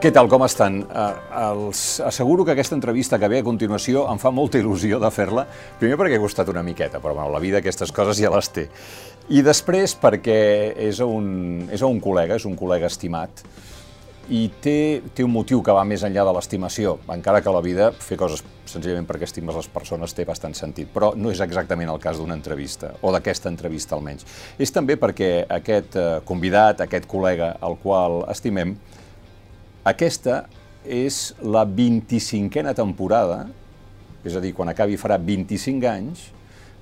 Què tal, com estan? Uh, els asseguro que aquesta entrevista que ve a continuació em fa molta il·lusió de fer-la, primer perquè ha costat una miqueta, però bueno, la vida aquestes coses ja les té. I després perquè és un, és un col·lega, és un col·lega estimat, i té, té un motiu que va més enllà de l'estimació, encara que a la vida fer coses senzillament perquè estimes les persones té bastant sentit, però no és exactament el cas d'una entrevista, o d'aquesta entrevista almenys. És també perquè aquest eh, convidat, aquest col·lega al qual estimem, aquesta és la 25a temporada, és a dir, quan acabi farà 25 anys,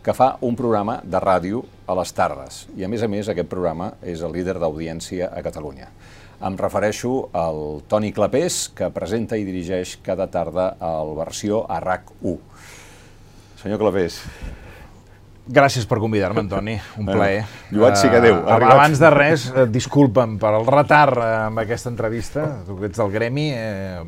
que fa un programa de ràdio a les tardes. I a més a més aquest programa és el líder d'audiència a Catalunya. Em refereixo al Toni Clapés, que presenta i dirigeix cada tarda el versió a RAC1. Senyor Clapés, Gràcies per convidar-me, Antoni. Un plaer. Lluat sí que Déu. Uh, abans de res, uh, disculpa'm per el retard uh, amb aquesta entrevista. Tu que ets del gremi, eh,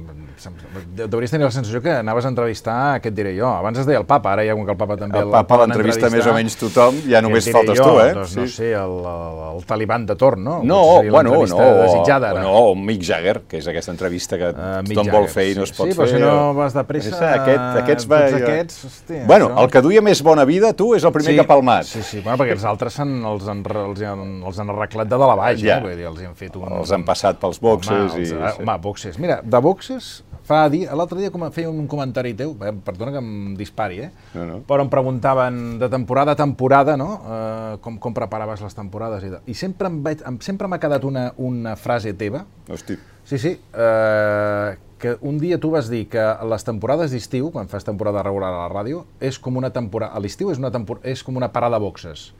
devries tenir la sensació que anaves a entrevistar, què et diré jo? Abans es deia el papa, ara ja com que el papa també el, el papa l'entrevista més o menys tothom, ja només faltes jo? tu, eh? Doncs, sí. No sé, el, el, el taliban de torn, no? No, bueno, no. Desitjada, ara. No, Mick Jagger, que és aquesta entrevista que uh, tothom Jagger, vol fer i no es pot sí, fer. Sí, però si no vas de pressa... Aquest, aquests, va, aquests, hòstia, bueno, això... el que duia més bona vida, tu, és el primer ha palmat. Sí, sí, bueno, perquè els altres han, els, han, els, han, els han arreglat de dalt a baix, ja. no? Vull dir, els han fet un... Els han passat pels boxes home, i... Els, sí. Home, boxes. Mira, de boxes fa dir, l'altre dia com feia un comentari teu, eh, perdona que em dispari, eh? No, no. però em preguntaven de temporada a temporada, no? Eh, com, com preparaves les temporades i, de... I sempre em, sempre m'ha quedat una, una frase teva. Hosti. Sí, sí, eh, que un dia tu vas dir que les temporades d'estiu, quan fas temporada regular a la ràdio, és com una temporada, a l'estiu és, una tempor... és com una parada boxes.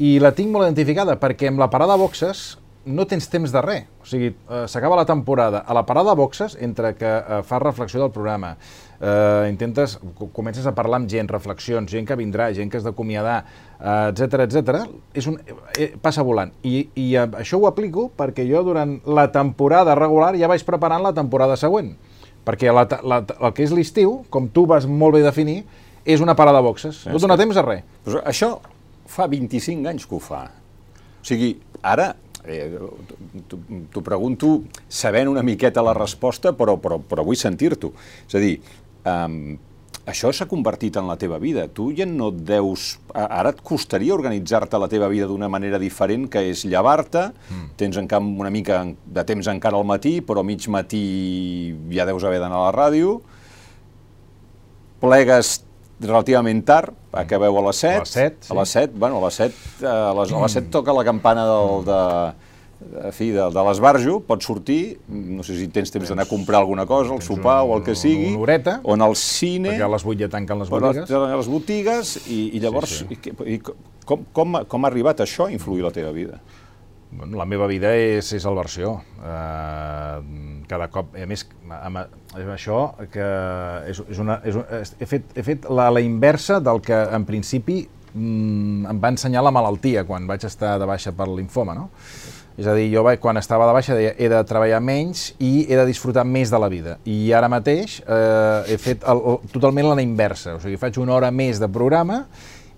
I la tinc molt identificada, perquè amb la parada boxes no tens temps de res. O sigui, eh, s'acaba la temporada. A la parada de boxes, entre que eh, fas reflexió del programa, eh, intentes, comences a parlar amb gent, reflexions, gent que vindrà, gent que has d'acomiadar, etc eh, etc. és un, eh, passa volant. I, I això ho aplico perquè jo durant la temporada regular ja vaig preparant la temporada següent. Perquè la, la, el que és l'estiu, com tu vas molt bé definir, és una parada de boxes. No dona temps a res. Però això fa 25 anys que ho fa. O sigui, ara eh, t'ho pregunto sabent una miqueta la resposta, però, però, però vull sentir-t'ho. És a dir, um, això s'ha convertit en la teva vida. Tu ja no et deus... Ara et costaria organitzar-te la teva vida d'una manera diferent, que és llevar-te, mm. tens en camp una mica de temps encara al matí, però mig matí ja deus haver d'anar a la ràdio, plegues relativament tard, acabeu a les 7. A les 7, sí. A les 7, bueno, a les 7, a les, a les 7 toca la campana del, de, de, fi, de, de l'esbarjo, pots sortir, no sé si tens temps d'anar a comprar alguna cosa, el sopar un, o el que sigui, una horeta, o en el cine... Perquè a les 8 ja tanquen les botigues. A les botigues, i, i llavors, sí, sí. I, i com, com, com ha arribat això a influir la teva vida? Bueno, la meva vida és, és el versió. Uh, cada cop, a més, amb, amb això que és, és una, és, he fet, he fet la, la inversa del que en principi mm, em va ensenyar la malaltia quan vaig estar de baixa per linfoma, no? És a dir, jo vaig, quan estava de baixa deia he de treballar menys i he de disfrutar més de la vida. I ara mateix eh, he fet el, el, totalment la inversa, o sigui, faig una hora més de programa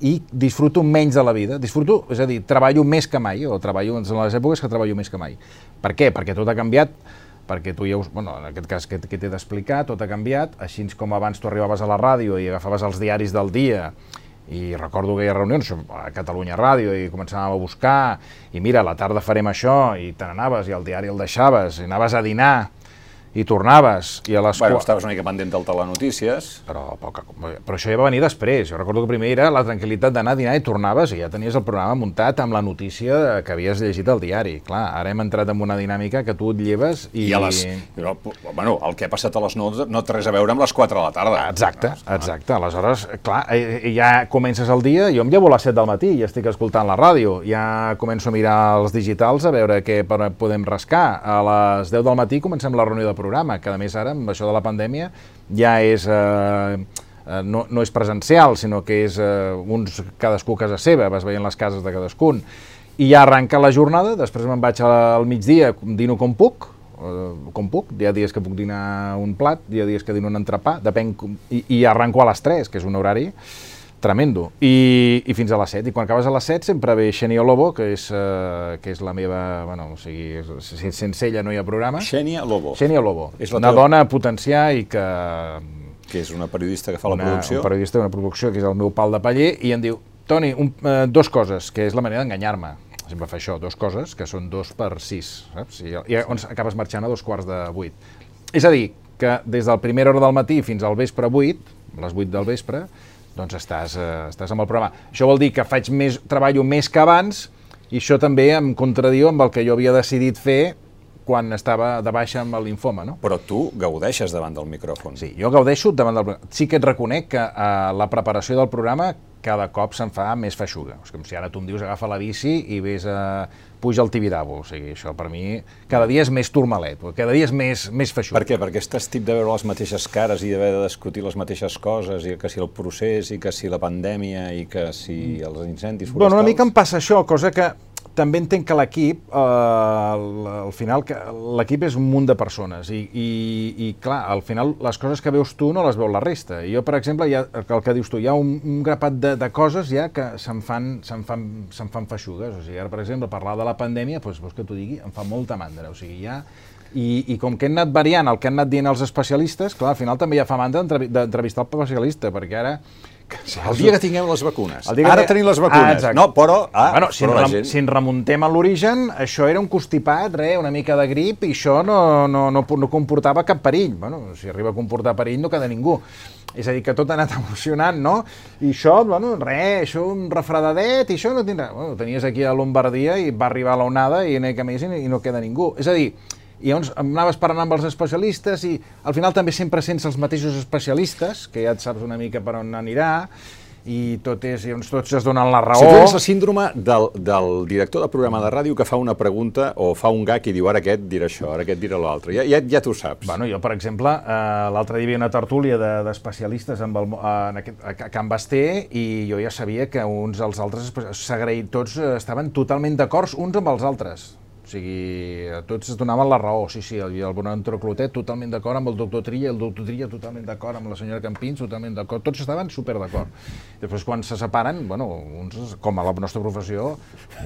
i disfruto menys de la vida. Disfruto, és a dir, treballo més que mai, o treballo en les èpoques que treballo més que mai. Per què? Perquè tot ha canviat, perquè tu ja us, bueno, en aquest cas que, que t'he d'explicar, tot ha canviat, així com abans tu arribaves a la ràdio i agafaves els diaris del dia, i recordo que hi ha reunions a Catalunya Ràdio i començàvem a buscar i mira, a la tarda farem això i te n'anaves i el diari el deixaves i anaves a dinar i tornaves, i a les... Bueno, estaves una mica pendent del telenotícies. Però, poca, però això ja va venir després. Jo recordo que primer era la tranquil·litat d'anar a dinar i tornaves i ja tenies el programa muntat amb la notícia que havies llegit al diari. Clar, ara hem entrat en una dinàmica que tu et lleves i... I a les... Però, bueno, el que ha passat a les 9 no té res a veure amb les 4 de la tarda. Exacte, exacte. Aleshores, clar, eh, ja comences el dia, jo em llevo a les 7 del matí i estic escoltant la ràdio, ja començo a mirar els digitals a veure què podem rascar. A les 10 del matí comencem la reunió de programa, que a més ara, amb això de la pandèmia, ja és... Eh, no, no és presencial, sinó que és eh, uns, cadascú a casa seva, vas veient les cases de cadascun, i ja arranca la jornada, després me'n vaig al migdia, dino com puc, eh, com puc, hi ha dies que puc dinar un plat, hi ha dies que dino un entrepà, depèn, i, i arranco a les 3, que és un horari Tremendo. I, I fins a les 7. I quan acabes a les 7 sempre ve Xenia Lobo, que és, uh, que és la meva... Bueno, o sigui, és, sense ella no hi ha programa. Xènia Lobo. Xenia Lobo. És la una teva- dona a potenciar i que... Que és una periodista que fa la una, producció. Un periodista d'una producció que és el meu pal de paller i em diu, Toni, un, uh, dos coses, que és la manera d'enganyar-me. Sempre fa això, dos coses, que són dos per sis, saps? I, i on acabes marxant a dos quarts de vuit. És a dir, que des del primera hora del matí fins al vespre 8, les 8 del vespre, doncs estàs, eh, estàs amb el programa. Això vol dir que faig més, treballo més que abans i això també em contradiu amb el que jo havia decidit fer quan estava de baixa amb l'infoma, no? Però tu gaudeixes davant del micròfon. Sí, jo gaudeixo davant del. Sí que et reconec que eh, la preparació del programa cada cop se'n fa més feixuga. És com si ara tu em dius agafa la bici i vés a... puja al Tibidabo. O sigui, això per mi cada dia és més turmalet, cada dia és més, més feixuc. Per què? Perquè estàs tip de veure les mateixes cares i d'haver de discutir les mateixes coses, i que si el procés, i que si la pandèmia, i que si els incendis forestals... Bueno, una mica em passa això, cosa que també entenc que l'equip, eh, al al final, que l'equip és un munt de persones i, i, i clar, al final les coses que veus tu no les veu la resta. Jo, per exemple, hi ha, el que dius tu, hi ha un, un grapat de, de coses ja que se'n fan, se'n fan, se'n fan feixugues. O sigui, ara, per exemple, parlar de la pandèmia, doncs, vols que t'ho digui, em fa molta mandra. O sigui, ja... I, I com que hem anat variant el que han anat dient els especialistes, clar, al final també ja fa mandra d'entrevi- d'entrevistar el especialista, perquè ara... Que, El dia que tinguem les vacunes. El dia que Ara te- tenim les Ah, vacunes. exacte. no, però... Ah, bueno, si, però rem, gent... si en remuntem a l'origen, això era un constipat, re, una mica de grip, i això no, no, no, no comportava cap perill. Bueno, si arriba a comportar perill no queda ningú. És a dir, que tot ha anat evolucionant, no? I això, bueno, res, això un refredadet, i això no tindrà... Bueno, tenies aquí a Lombardia i va arribar l'onada i, i no queda ningú. És a dir, i llavors anaves parlant amb els especialistes i al final també sempre sents els mateixos especialistes, que ja et saps una mica per on anirà, i tot és, i llavors tots es donen la raó. Si tu la síndrome del, del director de programa de ràdio que fa una pregunta o fa un gag i diu ara aquest dirà això, ara aquest dirà l'altre. Ja, ja, ja t'ho saps. Bueno, jo, per exemple, eh, l'altre dia hi havia una tertúlia de- d'especialistes amb el, mo- en aquest, a Can Basté i jo ja sabia que uns als altres espe- s'agraï, tots eh, estaven totalment d'acord uns amb els altres. O sigui, eh, tots es donaven la raó, sí, sí, el, el Bonaventura Clotet totalment d'acord amb el doctor Trilla, el doctor Trilla totalment d'acord amb la senyora Campins, totalment d'acord, tots estaven super d'acord. Després quan se separen, bueno, uns, com a la nostra professió,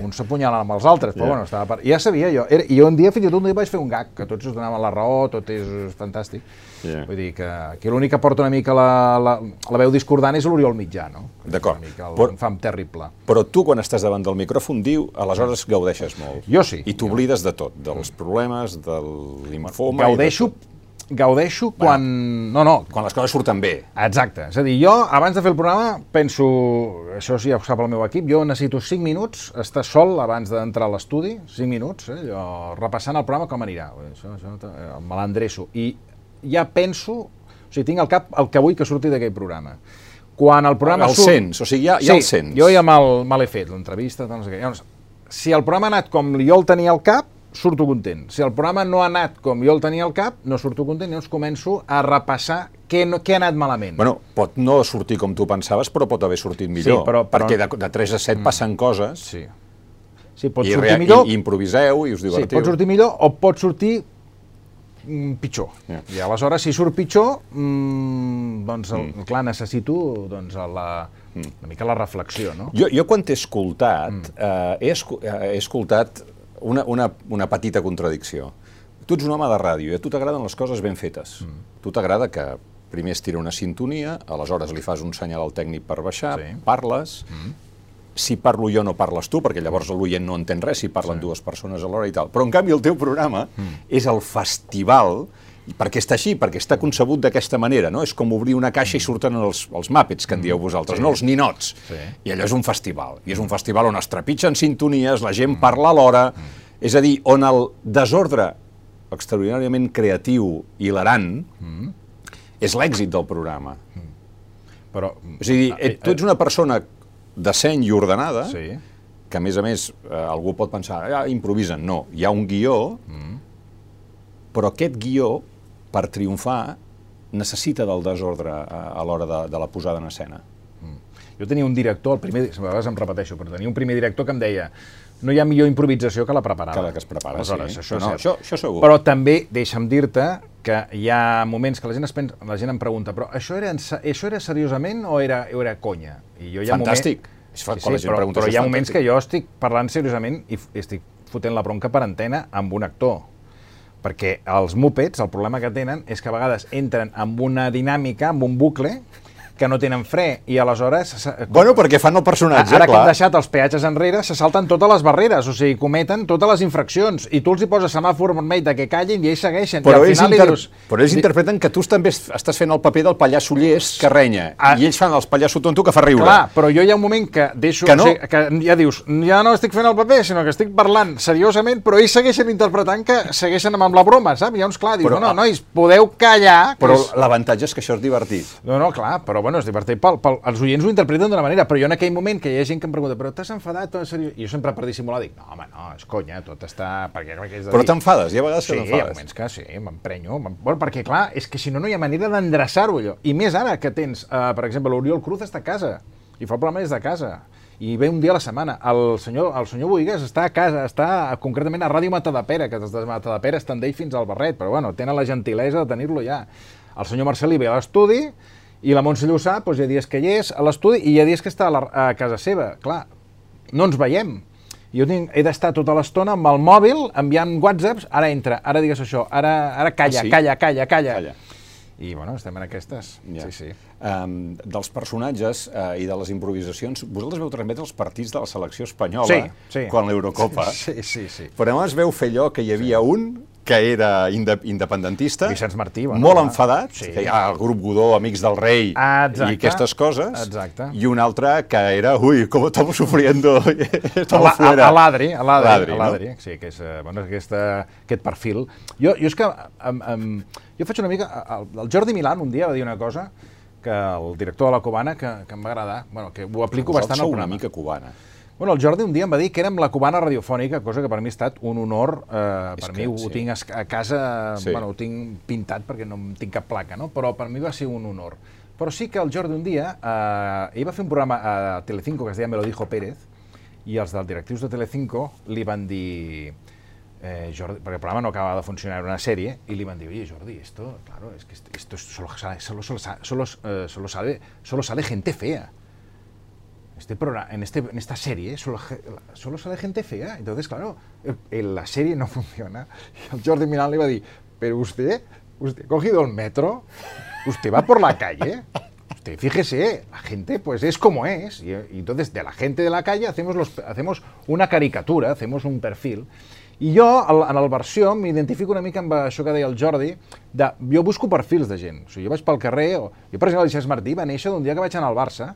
uns s'apunyalen amb els altres, però Ja. bueno, estava per... ja sabia jo, era, i un dia, fins i tot un dia vaig fer un gag, que tots es donaven la raó, tot és fantàstic. Ja. Vull dir que aquí l'únic que porta una mica la, la, la veu discordant és l'Oriol Mitjà, no? Que D'acord. Però- Però... fam terrible. Però tu, quan estàs davant del micròfon, diu, aleshores gaudeixes molt. Jo sí. I t'oblides de tot, dels problemes, de l'infoma... i de Gaudeixo, gaudeixo quan... No, no, Quan les coses surten bé. Exacte, és a dir, jo abans de fer el programa penso, això sí ja ho sap el meu equip, jo necessito 5 minuts estar sol abans d'entrar a l'estudi, 5 minuts, eh, jo, repassant el programa com anirà, això, això, eh, me l'endreço, i ja penso, o sigui, tinc al cap el que vull que surti d'aquell programa. Quan el programa El surt... sents, o sigui, ja- ja el sents. jo ja me l'he fet, l'entrevista, què. Llavors, si el programa ha anat com jo el tenia al cap, surto content. Si el programa no ha anat com jo el tenia al cap, no surto content, llavors començo a repassar què, no, què ha anat malament. Bueno, pot no sortir com tu pensaves, però pot haver sortit millor. però- però- Perquè de, de 3 a 7 passen coses Sí. Sí, pot i, sortir millor, i, i improviseu i us sí, divertiu. pot sortir millor o pot sortir mm, pitjor. Ja. I aleshores, si surt pitjor, mm, doncs, el, clar, necessito doncs, la, una mica la reflexió, no? Jo, jo quan t'he escoltat, Mm. eh, he, escu eh, he escoltat una, una, una petita contradicció. Tu ets un home de ràdio i a tu t'agraden les coses ben fetes. Mm. Tu t'agrada que primer es tira una sintonia, aleshores li fas un senyal al tècnic per baixar, Sí. parles, si parlo jo no parles tu, perquè llavors l'oient no entén res si parlen dues persones alhora i tal. Però en canvi el teu programa és el festival i per què està així? Perquè està concebut d'aquesta manera, no? És com obrir una caixa i surten els, els Muppets, que en dieu vosaltres, no els ninots. Sí. I allò és un festival. I és un festival on es trepitgen sintonies, la gent parla alhora, és a dir, on el desordre extraordinàriament creatiu i hilarant és l'èxit del programa. Però, És a dir, et, tu ets una persona de seny i ordenada, Sí. que a més a més eh, algú pot pensar, ah, improvisen. No, hi ha un guió, però aquest guió, per triomfar, necessita del desordre a, a l'hora de, de la posada en escena. Jo tenia un director, el primer, a vegades em repeteixo, però tenia un primer director que em deia no hi ha millor improvisació que la preparada. Que la que es prepara, Aleshores, sí. això, No, és això- això segur. Però també, deixa'm dir-te, que hi ha moments que la gent, es pensa, la gent em pregunta però això era, això era seriosament o era, o era conya? I jo hi ha Fantàstic. Moment... Quan la gent però, però hi ha moments fantàstic. que jo estic parlant seriosament i estic fotent la bronca per antena amb un actor. Perquè els mupets, el problema que tenen és que a vegades entren amb una dinàmica, amb un bucle, que no tenen fre, i aleshores... se- Bueno, perquè fan el personatge, Ara que clar. hem deixat els peatges enrere, se salten totes les barreres, o sigui, cometen totes les infraccions, i tu els hi poses semàfor vermell de que callin i ells segueixen. Però I al ells, final inter... dius... però ells interpreten que tu també es- estàs fent el paper del pallasso llest que renya, Ah. i ells fan els pallasso tonto que fa riure. Clar, però jo hi ha un moment que deixo... Que no. o sigui, que ja dius, ja no estic fent el paper, sinó que estic parlant seriosament, però ells segueixen interpretant que segueixen amb la broma, saps? Llavors, clar, dius, Però- no, no, nois, podeu callar... que Però és- l'avantatge és que això és divertit. No, no, clar, però bueno, és divertit. Pel, pel, els oients ho interpreten d'una manera, però jo en aquell moment que hi ha gent que em pregunta però t'has enfadat, tot seriós? I jo sempre per dissimular dic, no, home, no, és conya, tot està... Perquè, clar, que és de Però t'enfades, hi ha vegades Sí, que hi ha t'enfades. moments que sí, m'emprenyo. m'em- Bueno, perquè, clar, és que si no, no hi ha manera d'endreçar-ho, allò. I més ara que tens, uh, per exemple, l'Oriol Cruz està a casa, i fa el programa des de casa, i ve un dia a la setmana. El senyor, el senyor Boigues està a casa, està concretament a Ràdio Matadepera, que des de Matadepera estan d'ell fins al Barret, però bueno, tenen la gentilesa de tenir-lo ja. El senyor Marcelí ve a l'estudi, i la Montse Llussà, doncs, hi ha dies que hi és a l'estudi i hi ha dies que està a, la, a casa seva. Clar, no ens veiem. Jo tinc, he d'estar tota l'estona amb el mòbil enviant whatsapps, ara entra, ara digues això, ara, ara calla, Ah, sí? calla, calla, calla, Calla. I bueno, estem en aquestes. Ja. Sí, sí. Um, dels personatges uh, i de les improvisacions, vosaltres veu transmetre els partits de la selecció espanyola Sí, sí. quan l'Eurocopa, Sí, sí, sí. però llavors veu fer allò que hi havia un que era inde independentista, Vicenç Martí, bueno, molt enfadat, Sí. que hi ha el grup Godó, Amics del Rei Ah, exacte. i aquestes coses, Exacte. i un altre que era, ui, com estamos sufriendo, estamos a, fuera. a l'Adri, a l'Adri, a no? l'Adri, sí, que és, eh, bueno, aquesta, aquest perfil. Jo, jo és que, um, um, jo faig una mica, el, el Jordi Milan un dia va dir una cosa que el director de la Cubana que, que em va agradar, bueno, que ho aplico Vosaltres bastant al sou una programa. mica cubana. Bueno, el Jordi un dia em va dir que érem la cubana radiofònica, cosa que per mi ha estat un honor. Eh, És per que mi ho, sí. ho tinc a, casa, Sí. bueno, ho tinc pintat perquè no tinc cap placa, no? però per mi va ser un honor. Però sí que el Jordi un dia, eh, ell va fer un programa a Telecinco que es deia Me lo dijo Pérez, i els dels directius de Telecinco li van dir... Eh, Jordi, perquè el programa no acabava de funcionar, era una sèrie, i li van dir, oye Jordi, esto, claro, es que esto, esto solo, sale, solo, solo, solo, eh, solo, sale, solo sale gente fea este programa, en, este, en esta serie solo, solo sale gente fea. Entonces, claro, el- la serie no funciona. Y el Jordi Milán le iba a decir, pero usted, usted ha cogido el metro, usted va por la calle, usted fíjese, la gente pues es como es. Y, y entonces de la gente de la calle hacemos, los, hacemos una caricatura, hacemos un perfil. I jo, en el versió, m'identifico una mica amb això que deia el Jordi, de, jo busco perfils de gent. O sigui, jo vaig pel carrer, o, jo per exemple, Vicenç Martí va néixer d'un dia que vaig anar al Barça,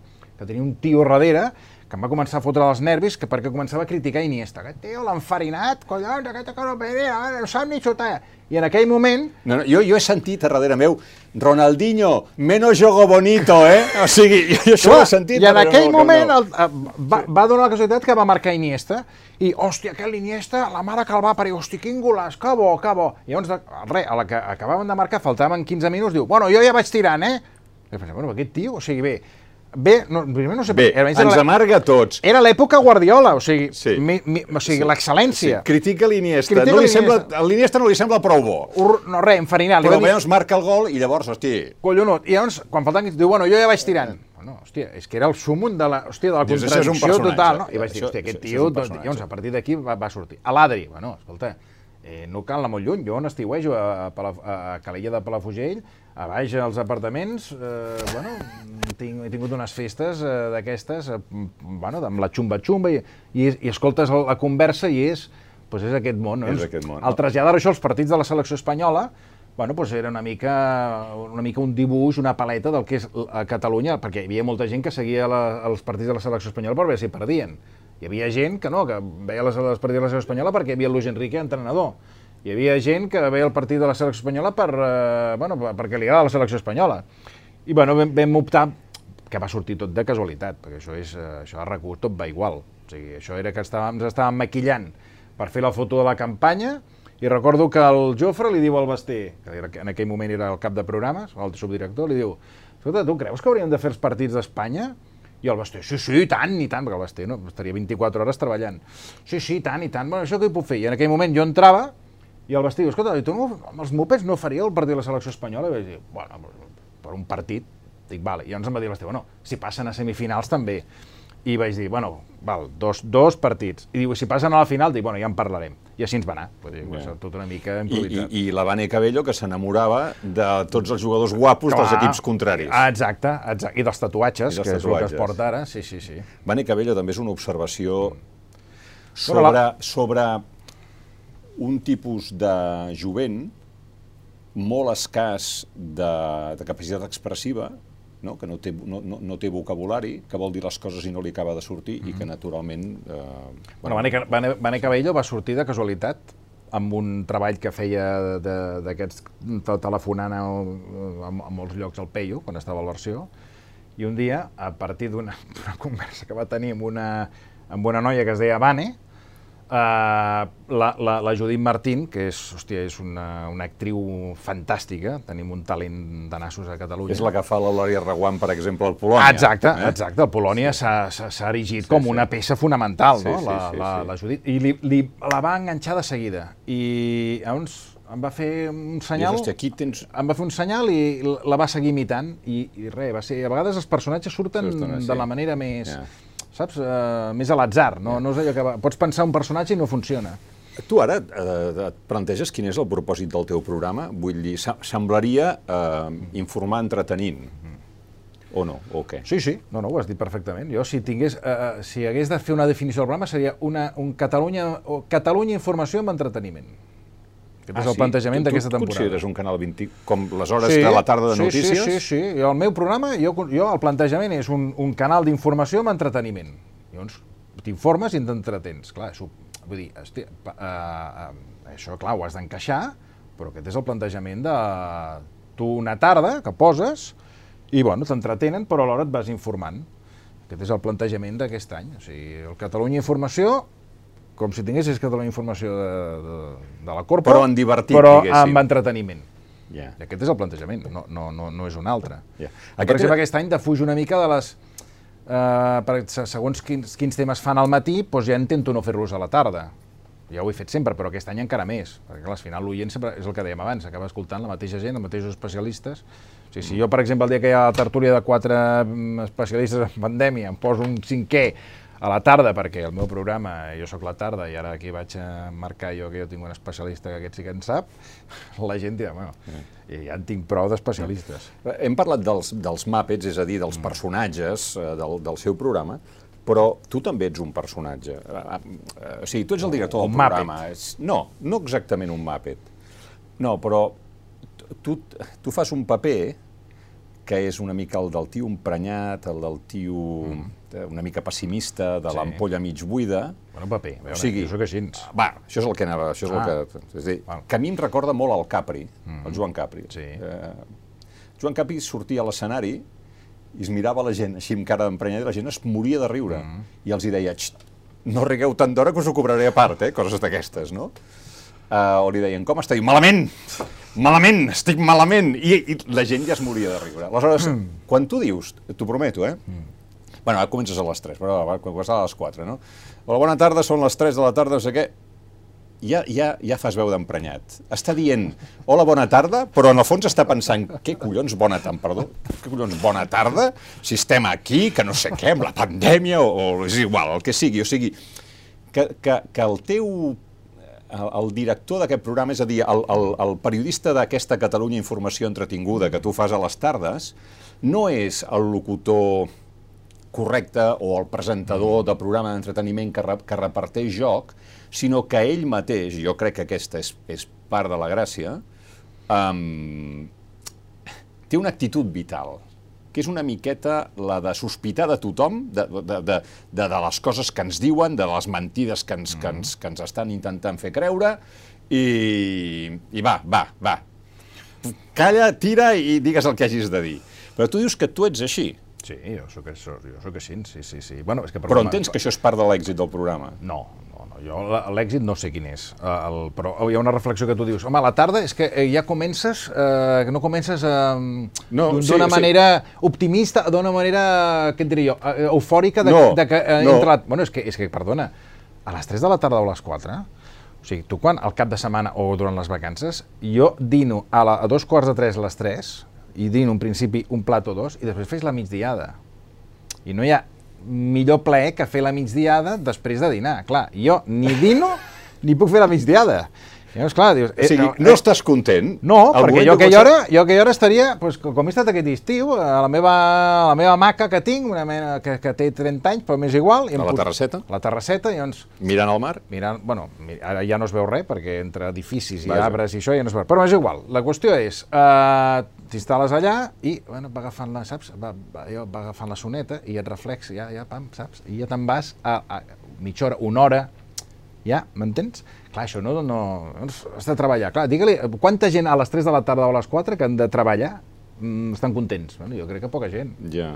que tenia un tio darrere que em va començar a fotre els nervis que perquè començava a criticar Iniesta. Aquest tio l'ha enfarinat, collons, aquesta cosa no, no sap ni xutar. I en aquell moment, No, no, jo, jo he sentit a darrere meu Ronaldinho, menos jogo bonito, eh? O sigui, jo això ho he sentit. I en aquell Camp moment el, eh, va, va donar la casualitat que va marcar Iniesta i, hòstia, aquell Iniesta, la mare que el va parir, hòstia, quin golaç, que bo, que bo. I llavors, res, a la que acabaven de marcar, faltaven 15 minuts, diu, bueno, jo ja vaig tirant, eh? I pensava, bueno, aquest tio, o sigui, bé, bé, no, primer no sé... Bé, ens era la- amarga a tots. Era l'època Guardiola, o sigui, Sí. mi, mi, o sigui l'excel·lència. Critica l'Iniesta. No li sembla, a l'Iniesta no li sembla prou bo. Ur- No, res, enfarinar. Però dir, llavors marca el gol i llavors, hosti, collonut. I llavors, quan faltaven 15, diu, bueno, jo ja vaig tirant. Bueno, hòstia, és que era el súmum de la, hòstia, de la Dius, contradicció total, no? I vaig dir, hòstia, aquest tio... Doncs, llavors, a partir d'aquí va, va sortir. A l'Adri, bueno, escolta, eh, no cal anar molt lluny. Jo on estiuejo a, a, Palaf a Calella de Palafrugell, a baix als apartaments, eh, bueno, tinc, he tingut unes festes eh, d'aquestes, eh, bueno, amb la xumba-xumba, i, i, i escoltes la, conversa i és, pues és aquest món. No? És aquest món, no? Al traslladar això als partits de la selecció espanyola, bueno, pues era una mica, una mica un dibuix, una paleta del que és a Catalunya, perquè hi havia molta gent que seguia la, els partits de la selecció espanyola per veure si perdien. Hi havia gent que no, que veia les, els partits de la selecció espanyola perquè hi havia Luis Enrique entrenador. Hi havia gent que veia el partit de la selecció espanyola per, eh, bueno, per- perquè li agrada la selecció espanyola. I bueno, vam, vam optar que va sortir tot de casualitat, perquè això és, eh, això a RAC1 tot va igual. O sigui, això era que estàvem, ens estàvem maquillant per fer la foto de la campanya i recordo que el Jofre li diu al Basté, que que en aquell moment era el cap de programes, el subdirector, li diu escolta, tu creus que hauríem de fer els partits d'Espanya? I el Basté, sí, sí, i tant, i tant, perquè el Basté no, estaria 24 hores treballant. Sí, sí, i tant, i tant, bueno, això què hi puc fer? I en aquell moment jo entrava I el Bastí diu, escolta, i tu no, amb els mopeds no faria el partit de la selecció espanyola? I vaig dir, bueno, per un partit, dic, vale. I llavors em va dir Bastí, bueno, si passen a semifinals també. I vaig dir, bueno, val, dos, dos partits. I diu, si passen a la final, dic, bueno, ja en parlarem. I així ens va anar. Vull dir, yeah. tot una mica I, improvisat. i, I la Vane Cabello, que s'enamorava de tots els jugadors guapos dels Clar. equips contraris. Exacte, exacte. I dels tatuatges, I dels que és el que tatuatges. es porta ara. Sí, sí, sí. Vane Cabello també és una observació Bueno, sobre, sobre un tipus de jovent molt escàs de, de capacitat expressiva, no? que no té, no, no, no té vocabulari, que vol dir les coses i no li acaba de sortir i que naturalment... Eh, Bueno, Ca- Vane, Vane Cabello va sortir de casualitat amb un treball que feia de- d'aquests te- telefonant a, a, a molts llocs al Peyu, quan estava a la versió, i un dia, a partir d'una d'una conversa que va tenir amb una, amb una noia que es deia Vane, Uh, la, la, la Judit Martín, que és, hòstia, és una, una actriu fantàstica, tenim un talent de nassos a Catalunya. és la que fa la Lòria Reguant, per exemple, al Polònia. Exacte, eh? exacte. El Polònia s'ha s'ha erigit Sí, com sí. una peça fonamental, Sí, no? sí, la, sí, la, sí. la Judit. I li, li, la va enganxar de seguida. I llavors em va fer un senyal... dius, aquí tens... Em va fer un senyal i la va seguir imitant i, i res, va ser... A vegades els personatges surten Surten de la manera més... Ja. Saps? Uh, més a l'atzar, no, no és allò que va... Pots pensar un personatge i no funciona. Tu ara eh, et planteges quin és el propòsit del teu programa? Vull dir, semblaria eh, informar entretenint. O no? O què? Sí, sí, no, no, ho has dit perfectament. Jo, si tingués, eh, eh, si hagués de fer una definició del programa, seria una, un Catalunya, o Catalunya Informació amb entreteniment. Aquest és el plantejament d'aquesta Ah, Tu, temporada. consideres un canal 20, com les hores de la tarda de sí, notícies? Sí, sí, sí. Jo, el meu programa, jo, jo el plantejament és un, un canal d'informació amb entreteniment. Llavors, t'informes i t'entretens. Clar, això, vull dir, hosti, pa- eh, eh, això, clar, ho has d'encaixar, però aquest és el plantejament de tu una tarda que poses i, bueno, t'entretenen, però alhora et vas informant. Aquest és el plantejament d'aquest any. O sigui, el Catalunya Informació, com si tinguessis Catalunya Informació de, de, de la Corpo, Però en divertit, però diguéssim. amb entreteniment. Ja. I aquest és el plantejament, no, no, no, no és un altre. Ja. Aquest per exemple, aquest any defuig una mica de les... Eh, per, se- segons quins, quins temes fan al matí, doncs ja intento no fer-los a la tarda. Ja ho he fet sempre, però aquest any encara més, perquè clar, al final l'oient sempre és el que dèiem abans, acaba escoltant la mateixa gent, els mateixos especialistes. O sigui, si jo, per exemple, el dia que hi ha la tertúlia de quatre mm, especialistes en pandèmia, em poso un cinquè a la tarda, perquè el meu programa, jo sóc la tarda, i ara aquí vaig a marcar jo que jo tinc un especialista que aquest sí que en sap, la gent dirà, bueno, i ja en tinc prou d'especialistes. Hem parlat dels, dels Muppets, és a dir, dels personatges eh, del, del seu programa, però tu també ets un personatge. Eh, eh, O sigui, tu ets el director del programa. És, no, no exactament un Muppet. No, però tu, tu fas un paper que és una mica el del tio emprenyat, el del tio mm. una mica pessimista, de Sí. l'ampolla mig buida. Bueno, paper, a veure, O sigui, jo sóc així. Va, això és el que anava, això és Ah. el que... És dir, Val. que a mi em recorda molt al Capri, el Joan Capri. Sí. Eh, Joan Capri sortia a l'escenari i es mirava la gent així amb cara d'emprenyada i la gent es moria de riure. I els hi deia, "Xt, no rigueu tant d'hora que us ho cobraré a part, eh? coses d'aquestes, no? Uh, o li deien, com està? I malament! Malament! Estic malament! I, I la gent ja es moria de riure. Aleshores, quan tu dius, t'ho prometo, eh? Bueno, ara comences a les 3, però comences a les 4, no? Hola, bona tarda, són les 3 de la tarda, no sé què. Ja, ja, ja fas veu d'emprenyat. Està dient, hola, bona tarda, però en el fons està pensant, què collons, bona tarda, perdó, què collons, bona tarda, si estem aquí, que no sé què, amb la pandèmia, o, o és igual, el que sigui, o sigui, que, que, que el teu el, director d'aquest programa, és a dir, el, el, el periodista d'aquesta Catalunya Informació Entretinguda que tu fas a les tardes, no és el locutor correcte o el presentador de programa d'entreteniment que, re, que reparteix joc, sinó que ell mateix, jo crec que aquesta és, és part de la gràcia, um, té una actitud vital, que és una miqueta la de sospitar de tothom, de, de, de, de, de les coses que ens diuen, de les mentides que ens, que ens, que ens estan intentant fer creure, i, i va, va, va. Calla, tira i digues el que hagis de dir. Però tu dius que tu ets així. Sí, jo sóc, jo sóc així, sí, sí, sí. Bueno, és que, Però entens que això és part de l'èxit del programa? No. Jo la- l'èxit no sé quin és, eh, el, però hi ha una reflexió que tu dius, home, a la tarda és que eh, ja comences, eh, que no comences eh, No, d'un- sí, d'una sí. manera optimista, d'una manera, què et diria jo, eh, eufòrica de, No, de que eh, no. entra... Bueno, és que, és que, perdona, a les 3 de la tarda o a les 4, O sigui, tu quan, al cap de setmana o durant les vacances, jo dino a, la, a dos quarts de tres a les tres, i dino en principi un plat o dos, i després fes la migdiada. I no hi ha millor plaer que fer la migdiada després de dinar. Clar, jo ni dino ni puc fer la migdiada. Llavors, clar, dius... Eh, o sigui, no, no eh, estàs content? No, perquè jo aquella, hora, jo aquella hora estaria, pues, com he estat aquest estiu, a la meva, a la meva maca que tinc, una mena que, que té 30 anys, però m'és igual... I a la terrasseta? La terrasseta, i llavors... Mirant al mar? Mirant, bueno, ara ja no es veu res, perquè entre edificis i Vaja. arbres i això ja no es veu Però és igual, la qüestió és, eh, t'instal·les allà i, bueno, va agafant la, saps, va, va, va agafant la soneta i et reflex, ja, ja, pam, saps? I ja te'n vas a, a mitja hora, una hora, ja, m'entens? Clar, això no, no... Has de treballar. Clar, digue-li, quanta gent a les 3 de la tarda o a les 4 que han de treballar mm, estan contents? Bueno, jo crec que poca gent. Ja.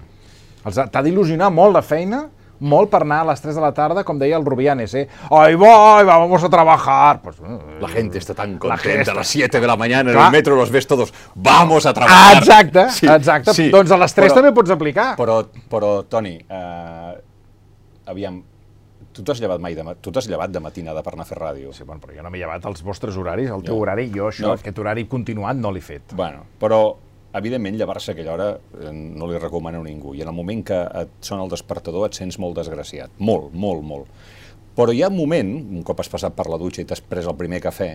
Els T'ha d'il·lusionar molt la feina, molt per anar a les 3 de la tarda, com deia el Rubianes, eh? ¡Ay, voy, vamos a trabajar! Pues, eh, la gente está tan contenta, a las 7 de la mañana en el metro los ves todos, ¡vamos a trabajar! Exacte, sí, exacte. Sí, doncs a les 3 però, també pots aplicar. Però, però Toni, eh, aviam, Tu t'has llevat mai de, tu t'has llevat de matinada per anar a fer ràdio. Sí, bueno, però jo no m'he llevat als vostres horaris, al teu ja. horari, jo això, no. aquest horari continuat no l'he fet. Bueno, però evidentment llevar-se aquella hora eh, no li recomano a ningú i en el moment que et sona el despertador et sents molt desgraciat, molt, molt, molt. Però hi ha un moment, un cop has passat per la dutxa i t'has pres el primer cafè,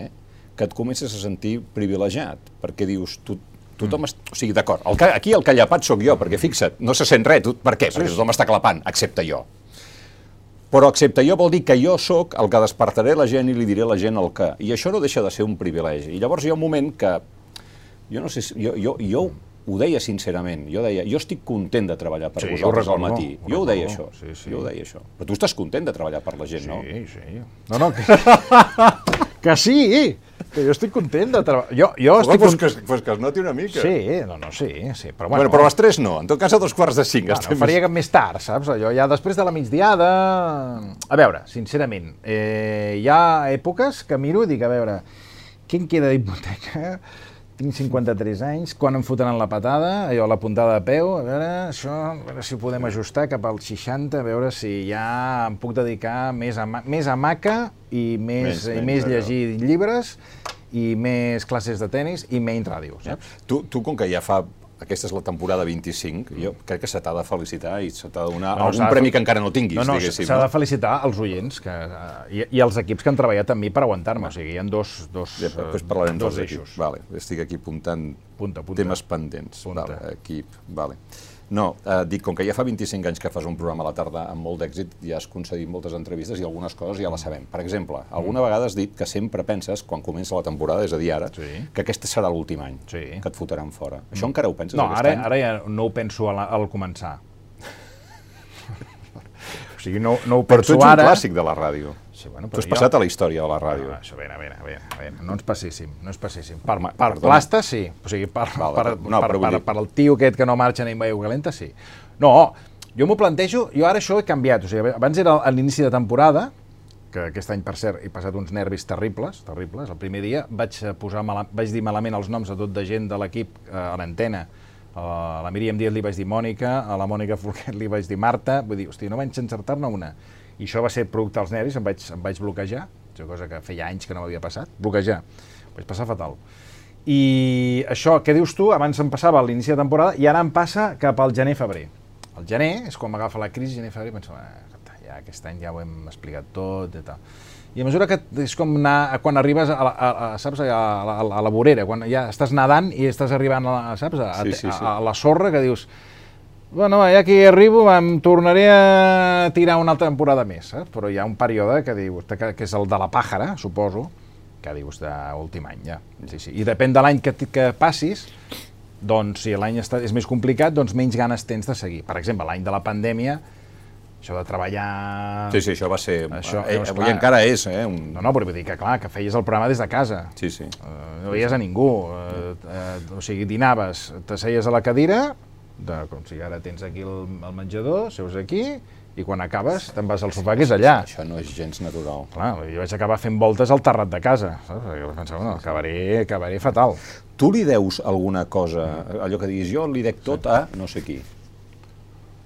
que et comences a sentir privilegiat, perquè dius, tu, tothom, mm. o sigui, d'acord, aquí el que llepat sóc jo, perquè fixa't, no se sent res, tu, per què? Perquè tothom està clapant, excepte jo. Però accepta jo vol dir que jo sóc el que despertaré la gent i li diré a la gent el que. I això no deixa de ser un privilegi. I llavors hi ha un moment que, jo no sé, jo, jo, jo ho deia sincerament, jo deia, jo estic content de treballar per sí, vosaltres al matí. Jo ho deia això, sí, sí. jo ho deia això. Però tu estàs content de treballar per la gent, sí, no? Sí, sí. No, no, que, que sí! que jo estic content de treballar. Jo, jo estic pues, que, pues que es noti una mica. Sí, no, no, sí, sí. Però, bueno, bueno, però a les 3 no, en tot cas a dos quarts de 5. Bueno, faria més... més tard, saps? Allò ja després de la migdiada... A veure, sincerament, eh, hi ha èpoques que miro i dic, a veure, què em queda d'hipoteca? Tinc 53 anys, quan em fotran la patada, allò, la puntada de peu, a veure, això, a veure si ho podem ajustar cap als 60, a veure si ja em puc dedicar més a, més a maca i més, més, i més llegir llibres i més classes de tennis i menys ràdio, saps? Tu, tu com que ja fa aquesta és la temporada 25, jo crec que se t'ha de felicitar i se t'ha de donar no, algun premi que encara no tinguis, no, no, diguéssim. S'ha de felicitar els oients que, i, i els equips que han treballat amb mi per aguantar-me, o sigui, hi ha dos, dos, ja, després parlarem dos dels eixos. Vale, estic aquí apuntant punta, punta. temes pendents. Punta. Vale, equip, vale. No, eh, dic, com que ja fa 25 anys que fas un programa a la tarda amb molt d'èxit, ja has concedit moltes entrevistes i algunes coses ja les sabem. Per exemple, alguna mm. vegada has dit que sempre penses, quan comença la temporada, és a dir, ara, sí. que aquest serà l'últim any sí. que et fotran fora. Mm. Això encara ho penses no, aquest ara, any? ara ja no ho penso al, al començar. o sigui, no, no ho penso ara... Però tu ets un clàssic de la ràdio. Sí, bueno, tu has jo... passat a la història de la ràdio. No, això, a veure, a veure, no ens passéssim, no ens passéssim. Per, per, per plasta, sí. O sigui, per, vale, per, no, per, per, per, el tio aquest que no marxa ni mai calenta, sí. No, jo m'ho plantejo, jo ara això he canviat. O sigui, abans era a l'inici de temporada, que aquest any, per cert, he passat uns nervis terribles, terribles. El primer dia vaig, posar mala, vaig dir malament els noms a tot de gent de l'equip eh, a l'antena. A la Míriam Díaz li vaig dir Mònica, a la Mònica Folquet li vaig dir Marta, vull dir, hòstia, no vaig encertar-ne una. I això va ser producte dels nervis, em vaig, em vaig bloquejar, és una cosa que feia anys que no m'havia passat, bloquejar, vaig passar fatal. I això, què dius tu, abans em passava a l'inici de temporada i ara em passa cap al gener-febrer. El gener és quan m'agafa la crisi, gener-febrer, penso, ah, ja aquest any ja ho hem explicat tot i tal. I a mesura que és com anar, quan arribes a la, a, a, saps, a, la, a la vorera, quan ja estàs nedant i estàs arribant a, la, saps, a, sí, sí, sí. a, a la sorra, que dius, Bueno, ja que hi arribo em tornaré a tirar una altra temporada més, saps? però hi ha un període que dius, que, que és el de la pàjara, suposo, que dius d'últim any, ja. Sí, sí. I depèn de l'any que, que passis, doncs si l'any és més complicat, doncs menys ganes tens de seguir. Per exemple, l'any de la pandèmia, això de treballar... Sí, sí, això va ser... Això, eh, avui clar, encara és, eh? Un... No, no, però vull dir que, clar, que feies el programa des de casa. Sí, sí. Uh, no veies a ningú. Uh, uh, o sigui, dinaves, t'asseies a la cadira, de, com si ara tens aquí el, el menjador, seus aquí, i quan acabes te'n vas al sofà, que és allà. Això no és gens natural. Clar, jo vaig acabar fent voltes al terrat de casa, saps? Perquè pensava, no, acabaré, acabaré fatal. Tu li deus alguna cosa, allò que diguis, jo li dec tot a no sé qui.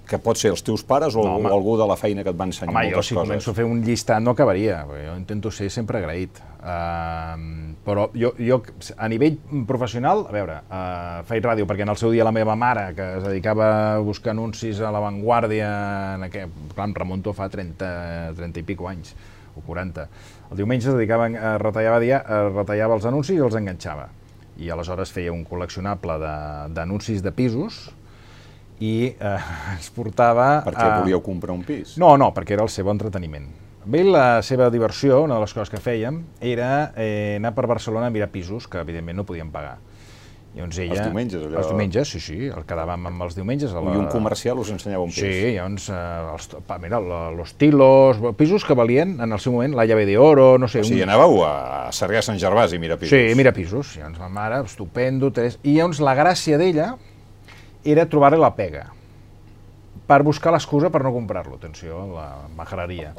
Que pot ser els teus pares o, No, o algú de la feina que et va ensenyar Home, jo moltes si coses? començo a fer un llistat no acabaria, perquè jo intento ser sempre agraït. Uh, però jo, jo, a nivell professional, a veure, uh, faig ràdio perquè en el seu dia la meva mare, que es dedicava a buscar anuncis a l'avantguàrdia, en aquest, clar, em remunto fa 30, 30 i pico anys, o 40. El diumenge es dedicava a retallava, dia, a retallava els anuncis i els enganxava. I aleshores feia un col·leccionable d'anuncis de, de pisos i eh, ens portava... Perquè a- volíeu comprar un pis? no, no, perquè era el seu entreteniment. Ell la seva diversió, una de les coses que fèiem, era eh, anar per Barcelona a mirar pisos que evidentment no podíem pagar. Llavors ella... Els diumenges, allò- Els diumenges, sí, sí, el quedàvem amb els diumenges. A la... I un comercial us ensenyava un pis? Sí, llavors, eh, els, pa, mira, la- los tilos, pisos que valien en el seu moment, la llave de oro, no sé... O sigui, un- anàveu a Sarrià Sant Gervasi i mirar pisos? Sí, mira pisos. Llavors ma mare, estupendo, tres... I llavors la gràcia d'ella era trobar-li la pega per buscar l'excusa per no comprar-lo, atenció, la majareria.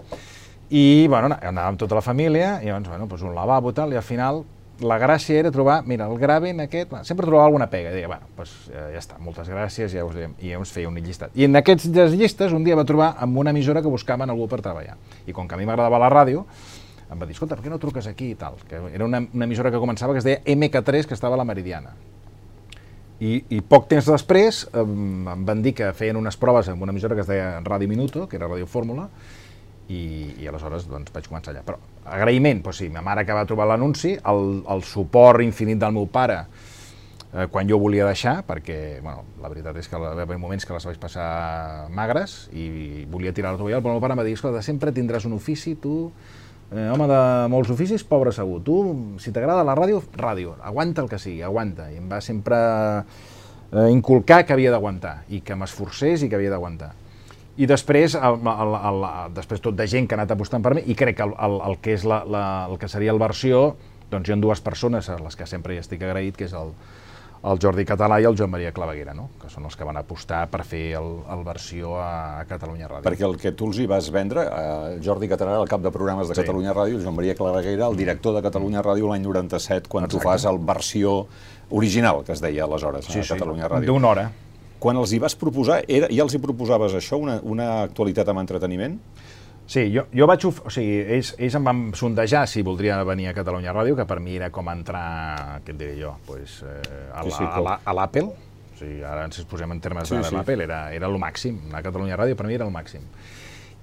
I, bueno, anàvem tota la família, i llavors, bueno, doncs un lavabo tal, i al final la gràcia era trobar, mira, el graven aquest, sempre trobava alguna pega, i deia, bueno, doncs eh, ja està, moltes gràcies, ja us diem, i llavors feia un llistat. I en aquests llistes un dia va trobar amb una emissora que buscaven algú per treballar. I com que a mi m'agradava la ràdio, em va dir, escolta, per què no truques aquí i tal? Que era una, una emissora que començava que es deia MK3, que estava a la Meridiana. I, i poc temps després em, em van dir que feien unes proves amb una emissora que es deia Radio Minuto, que era Radio Fórmula, i, i aleshores doncs, vaig començar allà. Però agraïment, doncs sí, ma mare que va trobar l'anunci, el, el suport infinit del meu pare eh, quan jo volia deixar, perquè bueno, la veritat és que va haver moments que les vaig passar magres i volia tirar la tovallola, però el meu pare em va dir, escolta, sempre tindràs un ofici, tu, eh, home de molts oficis, pobre segur, tu, si t'agrada la ràdio, ràdio, aguanta el que sigui, aguanta, i em va sempre eh, inculcar que havia d'aguantar, i que m'esforcés i que havia d'aguantar. I després, el, el, el, el, després tot de gent que ha anat apostant per mi, i crec que el, el, el que és la, la, el que seria el versió, doncs hi ha dues persones a les que sempre hi estic agraït, que és el, el Jordi Català i el Joan Maria Claveguera, no? que són els que van apostar per fer el, el versió a, a Catalunya Ràdio. Perquè el que tu els hi vas vendre, eh, Jordi Català era el cap de programes de Sí. Catalunya Ràdio, Joan Maria Claveguera, el director de Catalunya Ràdio l'any 97, quan tu Exacte. fas el versió original, que es deia aleshores, a Catalunya Ràdio. d'una hora. Quan els hi vas proposar, era, ja els hi proposaves això, una, una actualitat amb entreteniment? Sí, jo, jo vaig... O sigui, ells, ells em van sondejar si voldria venir a Catalunya Ràdio, que per mi era com entrar, què et diré jo, pues, eh, a Sí, la- sí, l'Apple. O sigui, ara ens posem en termes Sí, de sí. l'Apple, era, era el màxim. A Catalunya Ràdio per mi era el màxim.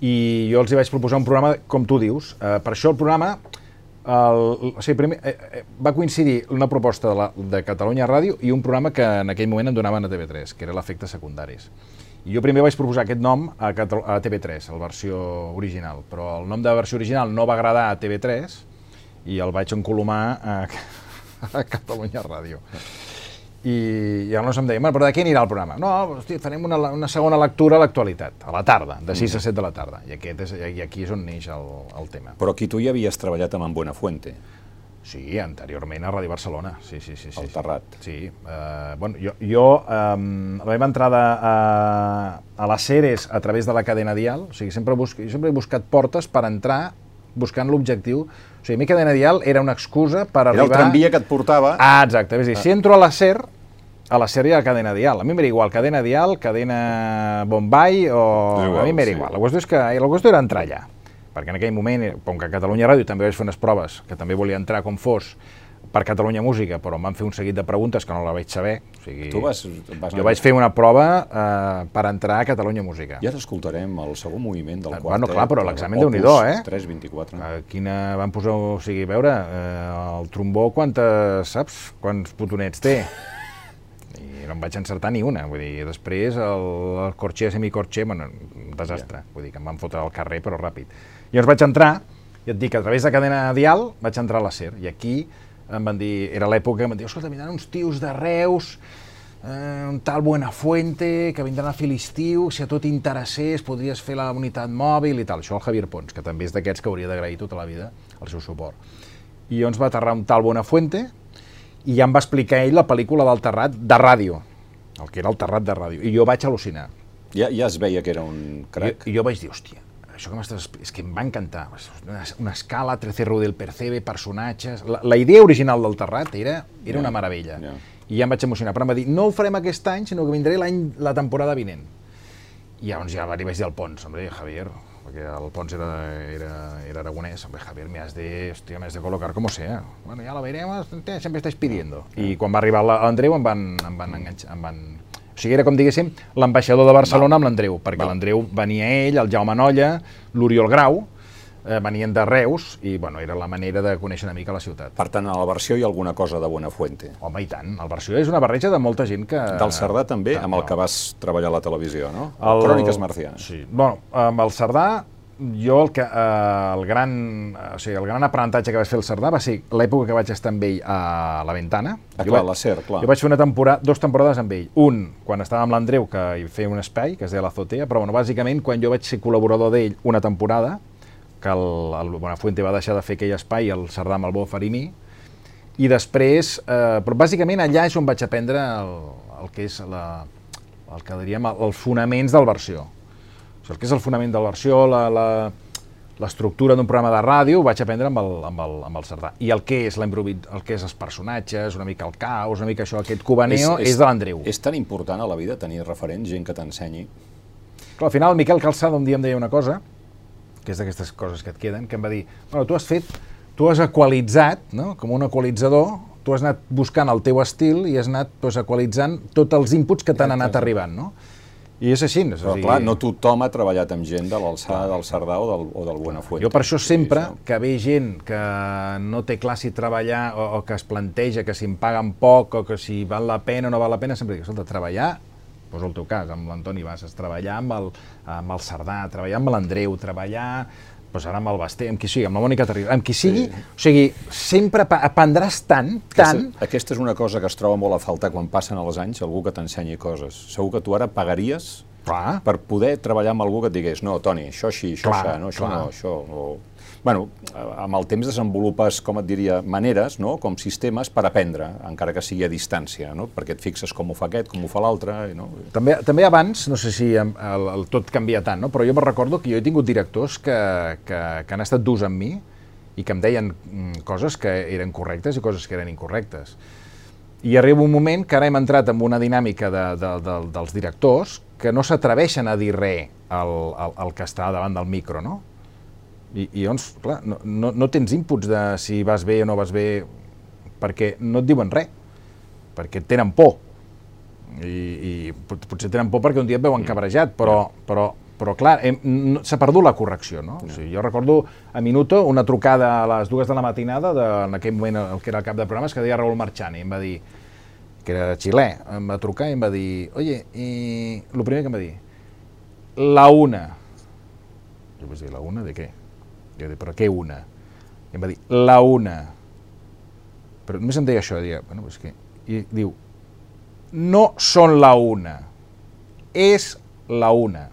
I jo els hi vaig proposar un programa, com tu dius. Eh, per això el programa el, o sigui, primer, eh, eh, va coincidir una proposta de, la, de Catalunya Ràdio i un programa que en aquell moment em donaven a TV3, que era l'Efectes Secundaris. Jo primer vaig proposar aquest nom a, a TV3, la versió original, però el nom de la versió original no va agradar a TV3 i el vaig encolomar a, a Catalunya Ràdio. I, i llavors em deia, però de què anirà el programa? No, hosti, farem una, una segona lectura a l'actualitat, a la tarda, de 6 a 7 de la tarda. I, aquest és, i aquí és on neix el, el tema. Però aquí tu ja havies treballat amb en Buenafuente, Sí, anteriorment a Ràdio Barcelona, sí, sí, sí. sí al. Terrat. Sí, eh, bueno, jo, jo eh, la meva entrada a, a la Ceres a través de la cadena Dial, o sigui, sempre, busc, sempre he buscat portes per entrar buscant l'objectiu. O sigui, a mi cadena Dial era una excusa per Era el arribar... tramvia que et portava... Ah, exacte. És a dir, si entro a la SER, a la hi ha cadena Dial. A mi m'era igual, cadena Dial, cadena Bombay, o... Igual, a mi m'era sí. igual. La qüestió és que la qüestió era entrar allà. Perquè en aquell moment, eh, com que a Catalunya Ràdio també vaig fer unes proves, que també volia entrar com fos, per Catalunya Música, però em van fer un seguit de preguntes que no la vaig saber. O sigui, Tu vas, vas jo vaig fer una prova eh, per entrar a Catalunya Música. I ara escoltarem el segon moviment del Ah, quartet. bueno, clar, però l'examen Opus Déu-n'hi-do, eh? 324. Eh, quina van posar, o sigui, a veure, eh, el trombó quantes, saps, quants botonets té? I no em vaig encertar ni una, vull dir, després el, el corxer, semicorxer, bueno, un desastre, vull dir que em van fotre al carrer però ràpid. Llavors vaig entrar, i et dic, a través de cadena dial vaig entrar a la SER, i aquí em van dir, era l'època, em van dir, escolta, vindran uns tios de Reus, eh, un tal Buenafuente, que vindran a fer l'estiu, si a tu t'interessés podries fer la unitat mòbil i tal. Això el Javier Pons, que també és d'aquests que hauria d'agrair tota la vida el seu suport. I llavors va aterrar un tal Buenafuente i ja em va explicar ell la pel·lícula del Terrat de ràdio, el que era el Terrat de ràdio, i jo vaig al·lucinar. Ja, ja es veia que era un crac. I, I jo vaig dir, hòstia, això que m'estàs és que em va encantar. Una, una escala, 13 del Percebe, personatges... La, la idea original del Terrat era, era Ja, una meravella. ja. I ja em vaig emocionar, però em va dir, no ho farem aquest any, sinó que vindré l'any la temporada vinent. I llavors ja vaig dir al Pons, hombre, Javier, perquè el Pons era, era, era aragonès, hombre, Javier, me has de, hostia, me has de colocar como sea. Bueno, ya lo veremos, siempre estáis pidiendo. I quan va arribar l'Andreu em van, em van enganxar, em van... O sigui, era com diguéssim l'ambaixador de Barcelona amb l'Andreu, perquè l'Andreu venia ell, el Jaume Nolla, l'Oriol Grau, eh, venien de Reus i bueno, era la manera de conèixer una mica la ciutat. Per tant, a la versió hi ha alguna cosa de Buenafuente. Home, i tant. El versió és una barreja de molta gent que... Del Cerdà també, amb el que vas treballar a la televisió, no? El... Cròniques Marcianes. Sí. Bueno, amb el Cerdà jo el, que, eh, el, gran, o sigui, el gran aprenentatge que vaig fer el Cerdà va ser l'època que vaig estar amb ell a la Ventana. Ah, jo clar, vaig, la SER, clar. Jo vaig fer una temporada, dos temporades amb ell. Un, quan estava amb l'Andreu, que hi feia un espai, que es deia l'Azotea, però bueno, bàsicament quan jo vaig ser col·laborador d'ell una temporada, que el, el Buenafuente va deixar de fer aquell espai, el Cerdà amb el Bo Farimí, i després, eh, però bàsicament allà és on vaig aprendre el, el que és la, el que diríem els fonaments del versió. O sigui, el que és el fonament del versió, l'estructura d'un programa de ràdio ho vaig aprendre amb el, amb el, amb el Cerdà. I el que és el que és els personatges, una mica el caos, una mica això, aquest cubaneo, és, és, és de l'Andreu. És tan important a la vida tenir referents, gent que t'ensenyi. Clar, al final el Miquel Calçada un dia em deia una cosa, que és d'aquestes coses que et queden, que em va dir, bueno, tu has fet, tu has equalitzat, no? com un equalitzador, tu has anat buscant el teu estil i has anat pues, equalitzant tots els inputs que t'han anat arribant, no? I és així. És Però, dir... clar, no tothom ha treballat amb gent de l'alçada del Cerdà o del, o del Buenafuente. Jo per això sempre que ve gent que no té clar si treballar o, o que es planteja que si em paguen poc o que si val la pena o no val la pena, sempre dic, escolta, treballar poso el teu cas, amb l'Antoni Bassas, treballar amb el, amb el Cerdà, treballar amb l'Andreu, treballar doncs ara amb el Basté, amb qui sigui, amb la Mònica Terribas, amb qui sigui, sí. o sigui, sempre aprendràs tant, tant... Aquesta, aquesta és una cosa que es troba molt a faltar quan passen els anys, algú que t'ensenyi coses. Segur que tu ara pagaries clar. per poder treballar amb algú que et digués no, Toni, això així, això clar, això, no, això clar. no, això... O bueno, amb el temps desenvolupes, com et diria, maneres, no? com sistemes per aprendre, encara que sigui a distància, no? perquè et fixes com ho fa aquest, com ho fa l'altre. No? També, també abans, no sé si el, el tot canvia tant, no? però jo me recordo que jo he tingut directors que, que, que han estat durs amb mi i que em deien mm, coses que eren correctes i coses que eren incorrectes. I arriba un moment que ara hem entrat en una dinàmica de, de, de, dels directors que no s'atreveixen a dir res al, al, al que està davant del micro, no? I, i llavors, clar, no, no, no tens inputs de si vas bé o no vas bé, perquè no et diuen res, perquè tenen por. I, i potser tenen por perquè un dia et veuen mm. cabrejat, però, però, però clar, s'ha perdut la correcció, no? O sigui, jo recordo a Minuto una trucada a les dues de la matinada, de, en aquell moment el que era el cap de programes, que deia Raúl Marchani, em va dir, que era xilè, em va trucar i em va dir, oye, i el primer que em va dir, la una. Jo vaig dir, la una de què? Jo dic, però què una? I em va dir, la una. Però només em deia això, deia, bueno, és que... I diu, no són la una, és la una.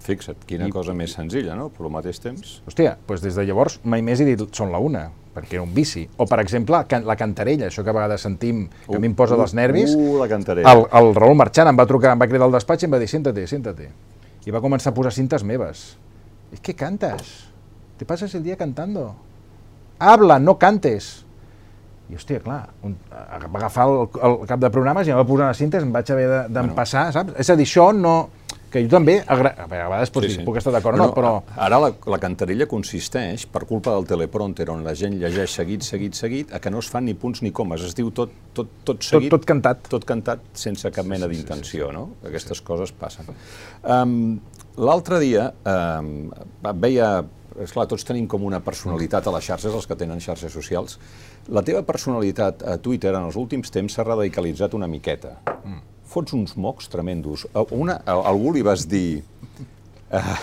Fixa't, quina I, cosa més senzilla, no? Però al mateix temps... Hòstia, doncs des de llavors mai més he dit són la una, perquè era un vici. O, per exemple, la cantarella, això que a vegades sentim, que uh, a mi em posa uh, dels nervis. Uh, la cantarella. El, el Raül Marchant em va trucar, em va cridar al despatx i em va dir, siéntate, siéntate. I va començar a posar cintes meves es que cantas, te pasas el día cantando. Habla, no cantes. I, hòstia, clar, un, va agafar el, el cap de programes i em va posar les cintes, em vaig haver d'empassar, de, bueno. saps? És a dir, això no... Que jo també, a, a vegades pots sí, sí. puc estar d'acord o no, però... Ara la, la cantarella consisteix, per culpa del teleprompter, on la gent llegeix seguit, seguit, seguit, a que no es fan ni punts ni comes, es diu tot, tot, tot seguit... Tot, tot cantat. Tot cantat sense cap mena sí, sí, d'intenció, sí, sí, no? Aquestes sí. coses passen. Um, L'altre dia eh, veia, esclar, tots tenim com una personalitat a les xarxes, els que tenen xarxes socials. La teva personalitat a Twitter en els últims temps s'ha radicalitzat una miqueta. Mm. Fots uns mocs tremendos. Una, a, algú li vas dir... Eh,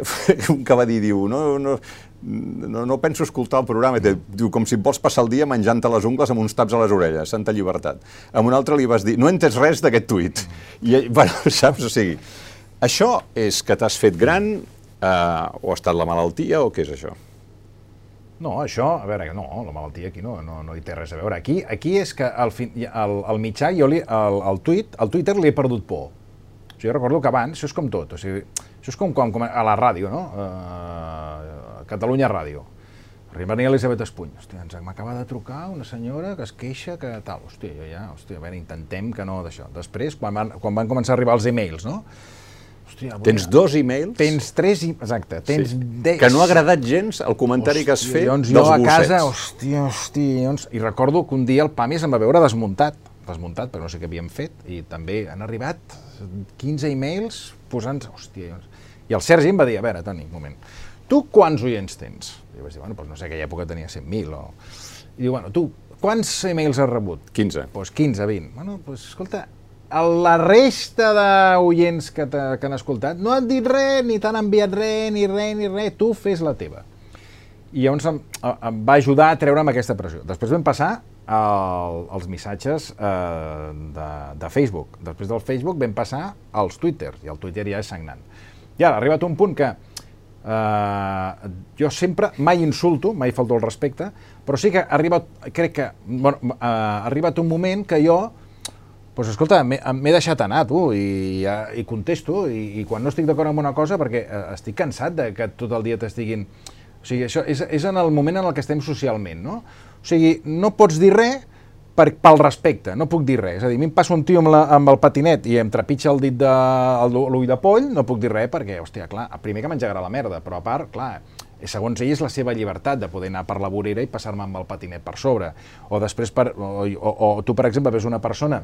que va dir, diu, no, no, no, no penso escoltar el programa, te, diu, com si vols passar el dia menjant-te les ungles amb uns taps a les orelles, santa llibertat. A un altre li vas dir, no he entès res d'aquest tuit. I, bueno, saps, o sigui, això és que t'has fet gran, eh, o ha estat la malaltia, o què és això? No, això, a veure, no, la malaltia aquí no, no, no hi té res a veure. Aquí, aquí és que al, fin, al, al mitjà, jo li, al, al, tuit, al Twitter li he perdut por. O sigui, jo recordo que abans, això és com tot, o sigui, això és com, com, com a la ràdio, no? Uh, Catalunya Ràdio. Arriba a Elisabet Espuny. Hòstia, ens m'acaba de trucar una senyora que es queixa que tal. Hòstia, jo ja, hòstia, a veure, intentem que no d'això. Després, quan van, quan van començar a arribar els e-mails, no? Hòstia, avui, tens dos e-mails? Tens tres, exacte. Tens sí. de... Que no ha agradat gens el comentari hòstia, que has fet doncs dels jo a casa, hòstia, hòstia, doncs, i recordo que un dia el Pamis em va veure desmuntat, desmuntat, però no sé què havíem fet, i també han arribat 15 e-mails posant... Hòstia, doncs. I el Sergi em va dir, a veure, Toni, un moment, tu quants oients tens? I jo vaig dir, bueno, doncs no sé, aquella època tenia 100.000 o... I diu, bueno, tu, quants e-mails has rebut? 15. Doncs pues 15, 20. Bueno, doncs pues, escolta, la resta d'oients que, que han escoltat no han dit res, ni t'han enviat res, ni res, ni res, tu fes la teva. I llavors em, em va ajudar a treure'm aquesta pressió. Després vam passar el, els missatges eh, de, de Facebook. Després del Facebook vam passar als Twitter, i el Twitter ja és sagnant. I ara, ha arribat un punt que eh, jo sempre, mai insulto, mai falto el respecte, però sí que ha arribat, crec que, bueno, eh, ha arribat un moment que jo pues escolta, m'he deixat anar, tu, i, i contesto, i, i quan no estic d'acord amb una cosa, perquè eh, estic cansat de que tot el dia t'estiguin... O sigui, això és, és en el moment en el que estem socialment, no? O sigui, no pots dir res per, pel respecte, no puc dir res. És a dir, a mi em passa un tio amb, la, amb el patinet i em trepitja el dit de l'ull de poll, no puc dir res perquè, hòstia, clar, primer que m'engegarà la merda, però a part, clar, segons ell és la seva llibertat de poder anar per la vorera i passar-me amb el patinet per sobre. O després, per, o, o, o tu, per exemple, ves una persona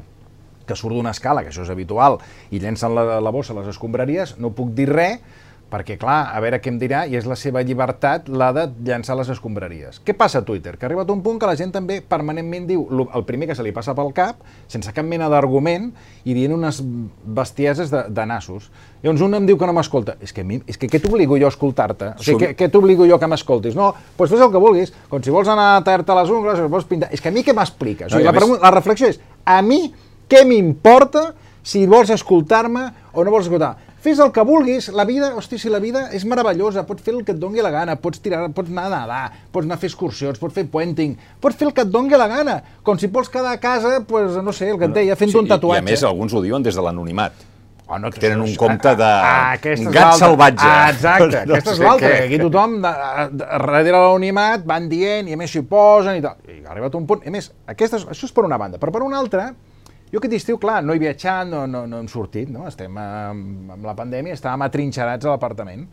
que surt d'una escala, que això és habitual, i llencen la, la bossa a les escombraries, no puc dir res, perquè, clar, a veure què em dirà, i és la seva llibertat la de llançar les escombraries. Què passa a Twitter? Que ha arribat un punt que la gent també permanentment diu el primer que se li passa pel cap, sense cap mena d'argument, i dient unes bestieses de, de nassos. Llavors un em diu que no m'escolta. És que, mi, és que què t'obligo jo a escoltar-te? O sigui, què, què t'obligo jo que m'escoltis? No, doncs fes el que vulguis. Com si vols anar a tallar-te les ungles, si vols pintar... És que a mi què m'expliques? O sigui, no, la, més... la reflexió és, a mi què m'importa si vols escoltar-me o no vols escoltar? Fes el que vulguis, la vida, hosti, si la vida és meravellosa, pots fer el que et doni la gana, pots tirar, pots anar a nedar, pots anar a fer excursions, pots fer puenting, pots fer el que et doni la gana, com si vols quedar a casa, pues, no sé, el que et deia, fent sí, un tatuatge. I a més, alguns ho diuen des de l'anonimat. Oh, no, tenen un compte de ah, gat salvatge. Ah, exacte, no aquesta és l'altra, que aquí tothom de, de, darrere l'anonimat van dient i a més s'hi posen i tal. I ha arribat un punt, a més, aquesta, això és per una banda, però per una altra, jo aquest estiu, clar, no he viatjat, no, no, no hem sortit, no? estem amb, amb la pandèmia, estàvem atrinxerats a l'apartament.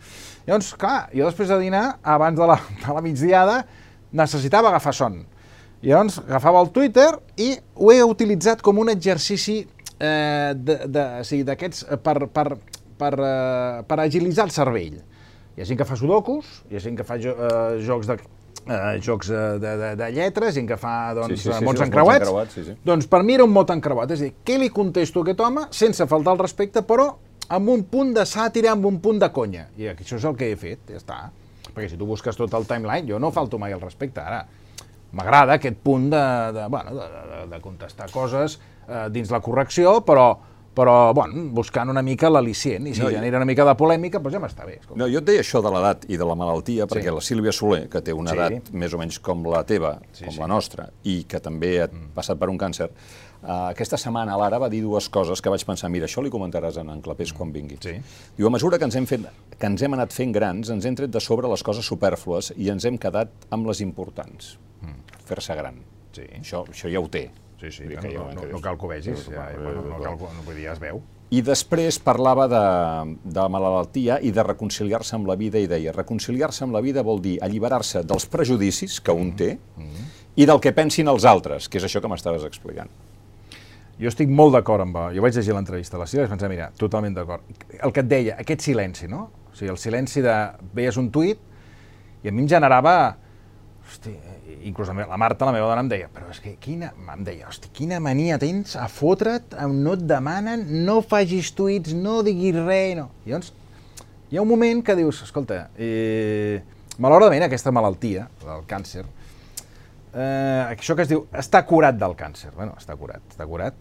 Llavors, clar, jo després de dinar, abans de la, de la migdiada, necessitava agafar son. Llavors agafava el Twitter i ho he utilitzat com un exercici eh, d'aquests sí, per, per, per, eh, per agilitzar el cervell. Hi ha gent que fa sudokus, hi ha gent que fa jo, eh, jocs de eh, jocs de, de, de lletres, gent que fa doncs, sí, sí, sí, mots sí, encreuats, encreuats sí, sí. doncs per mi era un mot encreuat, és a dir, què li contesto a aquest home sense faltar el respecte, però amb un punt de sàtira, amb un punt de conya. I això és el que he fet, ja està. Perquè si tu busques tot el timeline, jo no falto mai el respecte, ara. M'agrada aquest punt de, de, bueno, de, de, de contestar coses eh, dins la correcció, però, però bueno, buscant una mica l'al·licient, i si no, genera una mica de polèmica, doncs ja m'està bé. Escolta. No, jo et deia això de l'edat i de la malaltia, perquè sí. la Sílvia Soler, que té una sí. edat més o menys com la teva, sí, com sí. la nostra, i que també ha mm. passat per un càncer, uh, aquesta setmana Lara va dir dues coses que vaig pensar, mira, això li comentaràs en, en Clapés mm. quan vinguis. Sí. Diu, a mesura que ens, hem fet, que ens hem anat fent grans, ens hem tret de sobre les coses superflues i ens hem quedat amb les importants. Mm. Fer-se gran. Sí. Això, això ja ho té. Sí, sí, que no, no, no, no cal que ho vegis, ja, ja, bueno, no, cal, no, vull dir, ja es veu. I després parlava de, de malaltia i de reconciliar-se amb la vida i deia, reconciliar-se amb la vida vol dir alliberar-se dels prejudicis que un té mm -hmm. i del que pensin els altres, que és això que m'estaves explicant. Jo estic molt d'acord amb... Jo vaig llegir l'entrevista a la Sílvia i vaig pensar, mira, totalment d'acord. El que et deia, aquest silenci, no? O sigui, el silenci de... Veies un tuit i a mi em generava... Hosti, inclús la Marta, la meva dona, em deia, però és que quina, em deia, hosti, quina mania tens a fotre't, no et demanen, no facis tuits, no diguis res, no. I llavors, hi ha un moment que dius, escolta, eh, malauradament aquesta malaltia, el càncer, eh, això que es diu, està curat del càncer. Bueno, està curat, està curat.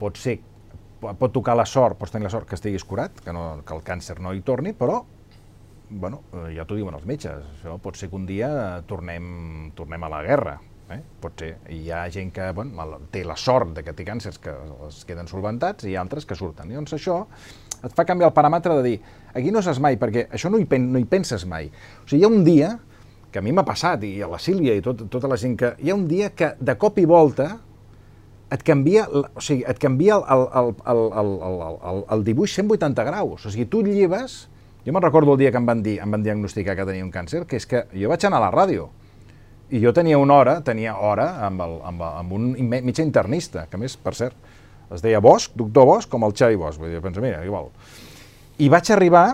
Pot ser, pot tocar la sort, pots tenir la sort que estiguis curat, que, no, que el càncer no hi torni, però bueno, eh, ja t'ho diuen els metges, això pot ser que un dia tornem, tornem a la guerra, eh? pot ser. Hi ha gent que bueno, té la sort de que té càncers que es queden solventats i altres que surten. I doncs això et fa canviar el paràmetre de dir, aquí no saps mai, perquè això no hi, pen, no hi penses mai. O sigui, hi ha un dia que a mi m'ha passat, i a la Sílvia i tot, tota la gent que... Hi ha un dia que de cop i volta et canvia, o sigui, et canvia el, el, el, el, el, el, el, el dibuix 180 graus. O sigui, tu et lleves... Jo me'n recordo el dia que em van dir, em van diagnosticar que tenia un càncer, que és que jo vaig anar a la ràdio i jo tenia una hora, tenia hora amb, el, amb, amb un metge internista, que més, per cert, es deia Bosch, doctor Bosch, com el Xavi Bosch. Vull dir, pensa, mira, igual. I vaig arribar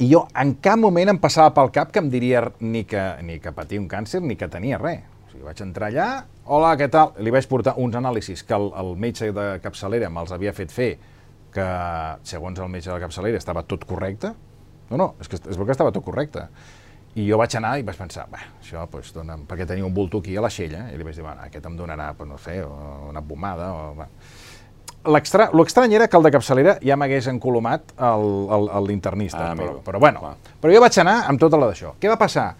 i jo en cap moment em passava pel cap que em diria ni que, ni que patia un càncer ni que tenia res. O sigui, vaig entrar allà, hola, què tal? Li vaig portar uns anàlisis que el, el metge de capçalera me'ls havia fet fer, que segons el metge de capçalera estava tot correcte, no, no, és que és que estava tot correcte. I jo vaig anar i vaig pensar, bé, això, doncs, dona'm, perquè tenia un bulto aquí a la xella, i li vaig dir, bueno, aquest em donarà, pues, no sé, una pomada, o... Bueno. L'estrany era que el de capçalera ja m'hagués encolomat l'internista, ah, però, però bueno, Clar. però jo vaig anar amb tota la d'això. Què va passar?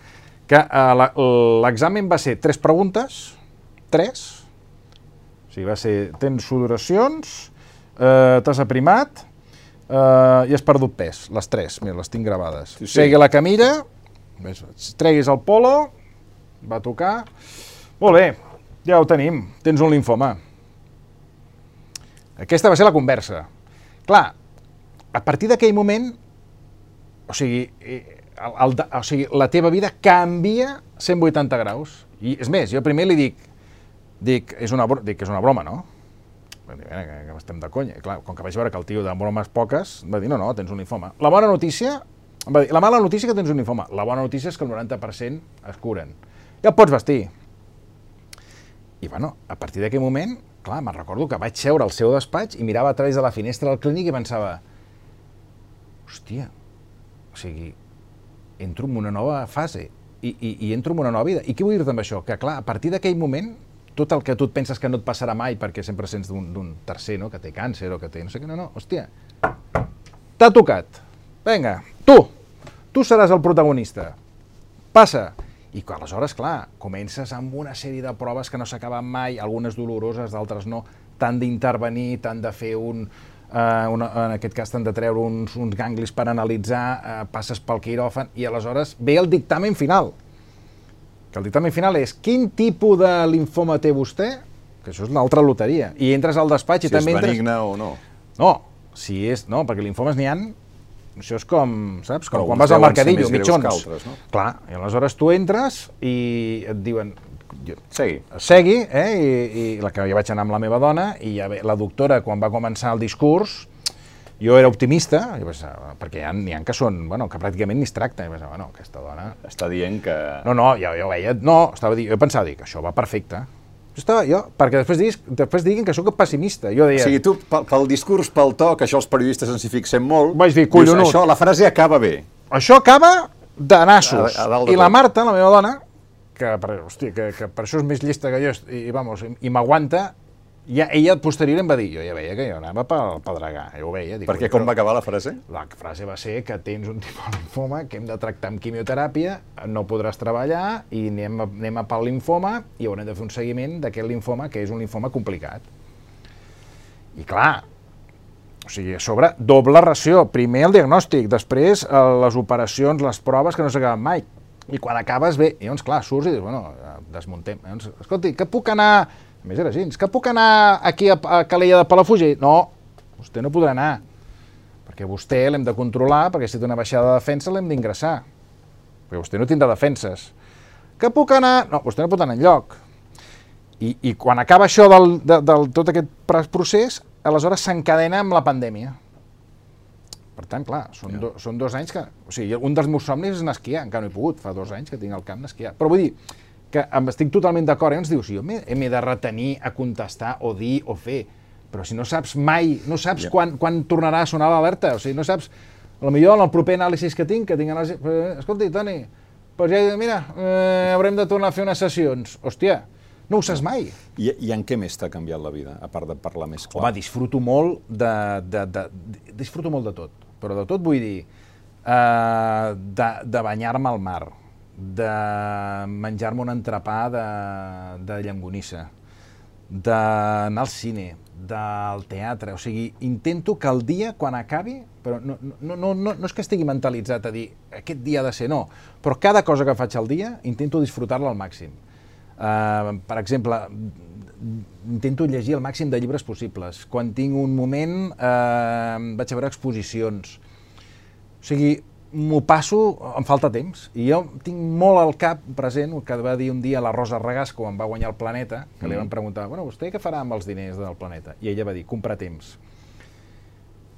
Que uh, l'examen va ser tres preguntes, tres, o sigui, va ser, tens sudoracions, eh, t'has aprimat, Uh, i has perdut pes, les tres, mira, les tinc gravades. Sí, sí. Segui la camilla, treguis el polo, va tocar... Molt bé, ja ho tenim, tens un linfoma. Aquesta va ser la conversa. Clar, a partir d'aquell moment, o sigui, eh, el, el, o sigui, la teva vida canvia 180 graus. I és més, jo primer li dic, dic, és una, dic que és una broma, no? Dir, que, que estem de conya. I clar, com que vaig veure que el tio de bromes poques, va dir, no, no, tens un linfoma. La bona notícia, va dir, la mala notícia que tens un linfoma. La bona notícia és que el 90% es curen. Ja et pots vestir. I bueno, a partir d'aquell moment, clar, me'n recordo que vaig seure al seu despatx i mirava a través de la finestra del clínic i pensava, hòstia, o sigui, entro en una nova fase i, i, i entro en una nova vida. I què vull dir amb això? Que clar, a partir d'aquell moment tot el que tu et penses que no et passarà mai perquè sempre sents d'un tercer, no?, que té càncer o que té no sé què, no, no, hòstia, t'ha tocat, vinga, tu, tu seràs el protagonista, passa. I aleshores, clar, comences amb una sèrie de proves que no s'acaben mai, algunes doloroses, d'altres no, t'han d'intervenir, t'han de fer un, eh, una, en aquest cas t'han de treure uns, uns ganglis per analitzar, eh, passes pel quiròfan, i aleshores ve el dictamen final que el dictamen final és quin tipus de linfoma té vostè, que això és una altra loteria, i entres al despatx si i també entres... Si és benigne o no. No, si és... No, perquè linfomes n'hi han això és com, saps, com quan vas al mercadillo, mitjons. Altres, no? Clar, i aleshores tu entres i et diuen, segui, segui eh? I, i la que ja vaig anar amb la meva dona i ja ve, la doctora quan va començar el discurs jo era optimista, jo pensava, perquè hi ha, hi ha que són, bueno, que pràcticament ni es tracta, i pensava, bueno, aquesta dona... Està dient que... No, no, jo, jo veia, no, estava dient, jo pensava, dic, això va perfecte. Jo estava, jo, perquè després, diguis, després diguin que sóc pessimista, jo deia... O sigui, tu, pel, pel discurs, pel to, que això els periodistes ens hi fixem molt, vaig dir, collonut. Això, la frase acaba bé. Això acaba de nassos. A, a de I la Marta, la meva dona, que, per, hòstia, que, que per això és més llesta que jo, i, i vamos, i, i m'aguanta, ja, ella posterior em va dir, jo ja veia que jo anava pel pedregar, jo ho veia. Dic, Perquè com va acabar la frase? La frase va ser que tens un tipus de linfoma que hem de tractar amb quimioteràpia, no podràs treballar i anem, anem a pel linfoma i haurem de fer un seguiment d'aquest linfoma, que és un linfoma complicat. I clar, o sigui, a sobre, doble ració. Primer el diagnòstic, després eh, les operacions, les proves que no s'acaben mai. I quan acabes bé, llavors, clar, surts i dius, bueno, desmuntem. Llavors, escolti, que puc anar a més era així, que puc anar aquí a, a Calella de Palafrugell? No, vostè no podrà anar, perquè vostè l'hem de controlar, perquè si té una baixada de defensa l'hem d'ingressar, perquè vostè no tindrà defenses. Que puc anar? No, vostè no pot anar enlloc. I, i quan acaba això del, de, del tot aquest procés, aleshores s'encadena amb la pandèmia. Per tant, clar, són, do, són dos anys que... O sigui, un dels meus somnis és anar a esquiar, encara no he pogut, fa dos anys que tinc el camp d'esquiar. Però vull dir, que estic totalment d'acord, i ens dius, jo m'he de retenir a contestar o dir o fer, però si no saps mai, no saps yeah. quan, quan tornarà a sonar l'alerta, o sigui, no saps, millor en el proper anàlisi que tinc, que tinc anàlisi, eh, escolti, Toni, doncs ja, mira, eh, haurem de tornar a fer unes sessions, hòstia, no ho saps mai. I, I en què més t'ha canviat la vida, a part de parlar més clar? Home, disfruto molt de, de, de, de disfruto molt de tot, però de tot vull dir, eh, de, de banyar-me al mar, de menjar-me un entrepà de, de llangonissa, d'anar al cine, del teatre, o sigui, intento que el dia, quan acabi, però no, no, no, no, no és que estigui mentalitzat a dir aquest dia ha de ser, no, però cada cosa que faig al dia intento disfrutar-la al màxim. Uh, per exemple, intento llegir el màxim de llibres possibles. Quan tinc un moment eh, vaig a veure exposicions. O sigui, m'ho passo, em falta temps. I jo tinc molt al cap present el que va dir un dia la Rosa Regàs quan va guanyar el Planeta, que mm. li van preguntar, bueno, vostè què farà amb els diners del Planeta? I ella va dir, comprar temps.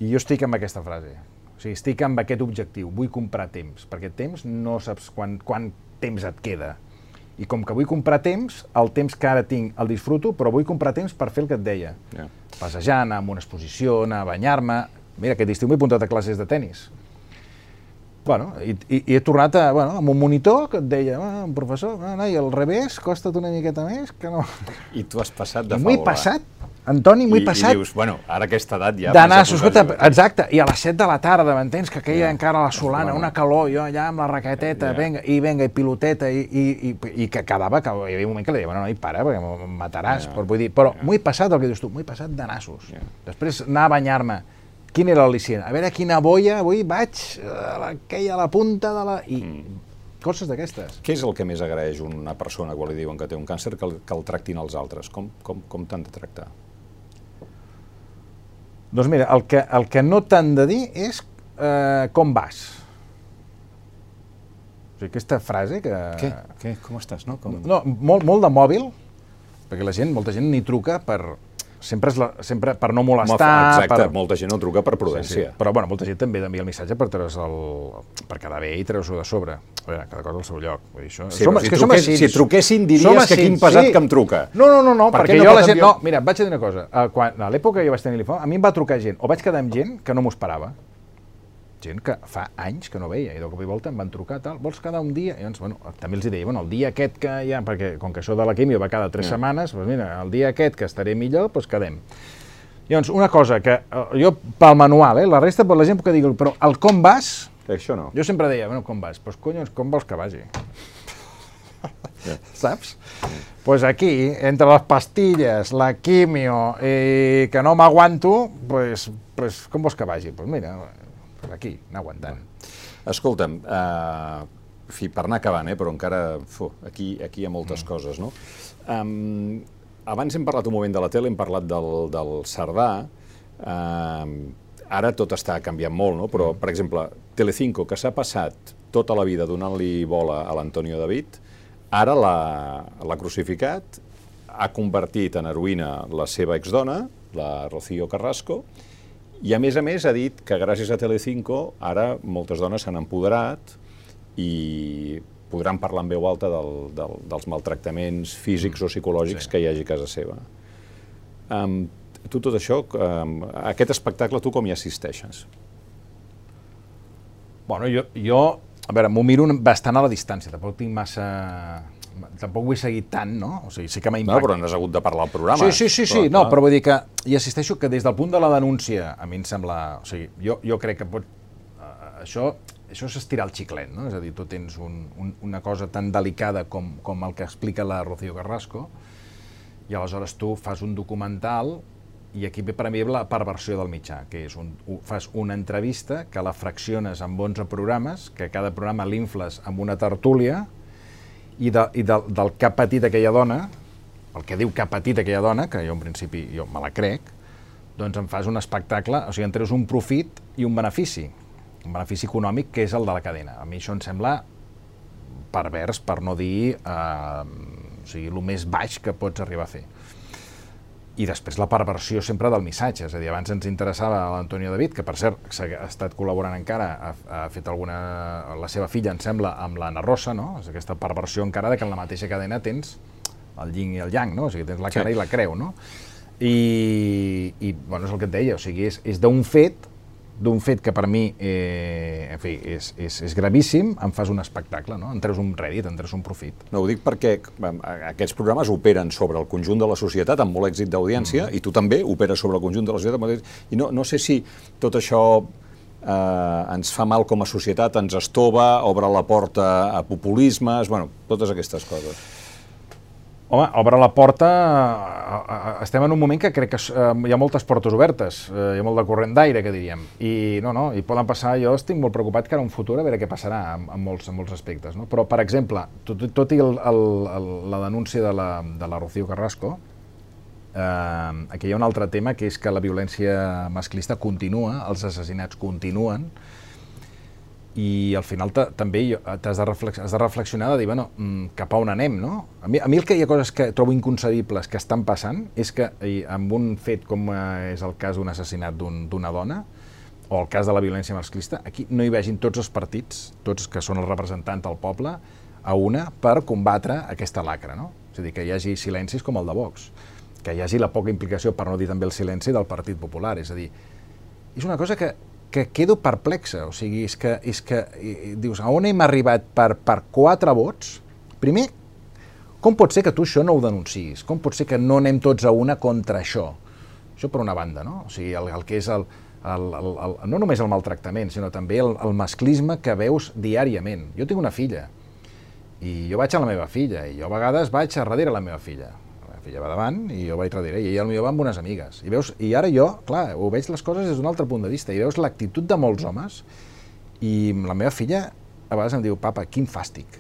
I jo estic amb aquesta frase. O sigui, estic amb aquest objectiu, vull comprar temps, perquè temps no saps quan, quan temps et queda. I com que vull comprar temps, el temps que ara tinc el disfruto, però vull comprar temps per fer el que et deia. Yeah. Passejar, anar a una exposició, anar a banyar-me... Mira, aquest estiu m'he apuntat a classes de tennis. Bueno, i, i, i he tornat a, bueno, amb un monitor que et deia, ah, un professor, ah, no, i al revés, costa't una miqueta més, que no... I tu has passat de m'ho he passat, Antoni, m'ho he passat... I dius, bueno, ara aquesta edat ja... D'anar, escolta, exacte, i a les 7 de la tarda, m'entens? Que queia yeah. encara la solana, una calor, jo allà amb la raqueteta, yeah. venga, i venga, i piloteta, i, i, i, i que quedava, que hi havia un moment que li deia, bueno, no, i para, perquè em mataràs, yeah. però vull dir, però yeah. m'ho he passat, el que dius tu, m'ho he passat de nassos. Yeah. Després anar a banyar-me, quin era l'al·licient? A veure quina boia, avui vaig, uh, aquella a la punta de la... I, mm coses d'aquestes. Què és el que més agraeix una persona quan li diuen que té un càncer que el, que el tractin els altres? Com, com, com t'han de tractar? Doncs mira, el que, el que no t'han de dir és eh, com vas. O sigui, aquesta frase que... Què? Què? Com estàs? No, com... no molt, molt de mòbil, perquè la gent, molta gent ni truca per, sempre, és la, sempre per no molestar... Exacte, per... molta gent no truca per prudència. Sí, sí. Però bueno, molta gent també envia el missatge per, el, per quedar bé i treure-s'ho de sobre. A veure, cada cosa al seu lloc. Vull dir, això... Sí, som, si, que truqués, si truquessin diries som que quin pesat sí. que em truca. No, no, no, no per perquè no jo la gent... No, mira, vaig a dir una cosa. Quan, a l'època que jo vaig tenir l'iPhone, a mi em va trucar gent, o vaig quedar amb gent que no m'ho esperava gent que fa anys que no veia i de cop i volta em van trucar, tal, vols quedar un dia? I llavors, bueno, també els deia, bueno, el dia aquest que ja, perquè com que això de la químio va cada tres yeah. setmanes, doncs mira, el dia aquest que estaré millor, doncs quedem. Llavors, una cosa que eh, jo, pel manual, eh, la resta, per la gent que digui, però el com vas... Això no. Jo sempre deia, bueno, com vas? Doncs pues, conyons, com vols que vagi? Yeah. Saps? Doncs yeah. pues aquí, entre les pastilles, la quimio i que no m'aguanto, pues, pues, com vols que vagi? Doncs pues mira, aquí, anar aguantant. Escolta'm, uh, fi, per anar acabant, eh, però encara, fu, aquí, aquí hi ha moltes mm. coses, no? Um, abans hem parlat un moment de la tele, hem parlat del, del Cerdà, uh, ara tot està canviant molt, no? però, mm. per exemple, Telecinco, que s'ha passat tota la vida donant-li bola a l'Antonio David, ara l'ha crucificat, ha convertit en heroïna la seva exdona, la Rocío Carrasco, i a més a més ha dit que gràcies a Telecinco ara moltes dones s'han empoderat i podran parlar en veu alta del, del, dels maltractaments físics mm. o psicològics sí. que hi hagi a casa seva. Um, tu tot això, um, aquest espectacle, tu com hi assisteixes? Bueno, jo, jo a veure, m'ho miro bastant a la distància, tampoc tinc massa tampoc ho he seguit tant, no? O sigui, sí que m'ha impactat. No, però no has hagut de parlar al programa. Sí, sí, sí, sí. Però, no, però vull dir que hi assisteixo que des del punt de la denúncia, a mi em sembla... O sigui, jo, jo crec que pot... Uh, això això és estirar el xiclet, no? És a dir, tu tens un, un, una cosa tan delicada com, com el que explica la Rocío Carrasco i aleshores tu fas un documental i aquí ve per a mi la perversió del mitjà, que és un, fas una entrevista que la fracciones amb 11 programes, que cada programa l'infles amb una tertúlia, i, de, i de, del que ha patit aquella dona, el que diu que ha patit aquella dona, que jo en principi jo me la crec, doncs em fas un espectacle, o sigui, en treus un profit i un benefici, un benefici econòmic que és el de la cadena. A mi això em sembla pervers, per no dir eh, o sigui, el més baix que pots arribar a fer i després la perversió sempre del missatge, és a dir, abans ens interessava l'Antonio David, que per cert ha estat col·laborant encara, ha, ha fet alguna, la seva filla, em sembla, amb l'Anna Rosa, no? És aquesta perversió encara de que en la mateixa cadena tens el yin i el yang, no? O sigui, tens la cara sí. i la creu, no? I, i bueno, és el que et deia, o sigui, és, és d'un fet d'un fet que per mi eh, en fi, és, és, és gravíssim, em fas un espectacle, no? en treus un rèdit, en treus un profit. No, ho dic perquè aquests programes operen sobre el conjunt de la societat amb molt èxit d'audiència mm. i tu també operes sobre el conjunt de la societat. I no, no sé si tot això eh, ens fa mal com a societat, ens estova, obre la porta a populismes, bueno, totes aquestes coses. Home, obre la porta, eh, eh, estem en un moment que crec que eh, hi ha moltes portes obertes, hi ha molt de corrent d'aire, que diríem, i no, no, i poden passar, jo estic molt preocupat que ara un futur a veure què passarà en, en, molts, en molts aspectes, no? però per exemple, tot, tot i el, el, el, la denúncia de la, de la Rocío Carrasco, eh, aquí hi ha un altre tema que és que la violència masclista continua, els assassinats continuen, i al final també t'has de, reflex has de reflexionar de dir, bueno, mm, cap a on anem, no? A mi, a mi el que hi ha coses que trobo inconcebibles que estan passant és que amb un fet com eh, és el cas d'un assassinat un, d'una dona, o el cas de la violència masclista, aquí no hi vegin tots els partits, tots que són els representants del poble, a una per combatre aquesta lacra, no? És a dir, que hi hagi silencis com el de Vox, que hi hagi la poca implicació, per no dir també el silenci, del Partit Popular. És a dir, és una cosa que que quedo perplexa, o sigui, és que, és que i, dius, a on hem arribat per, per quatre vots? Primer, com pot ser que tu això no ho denuncis? Com pot ser que no anem tots a una contra això? Això per una banda, no? O sigui, el, el que és el, el, el, el, no només el maltractament, sinó també el, el masclisme que veus diàriament. Jo tinc una filla, i jo vaig a la meva filla, i jo a vegades vaig a darrere la meva filla filla va davant i jo vaig darrere, i ella millor va amb unes amigues. I, veus, I ara jo, clar, ho veig les coses des d'un altre punt de vista, i veus l'actitud de molts homes, i la meva filla a vegades em diu, papa, quin fàstic.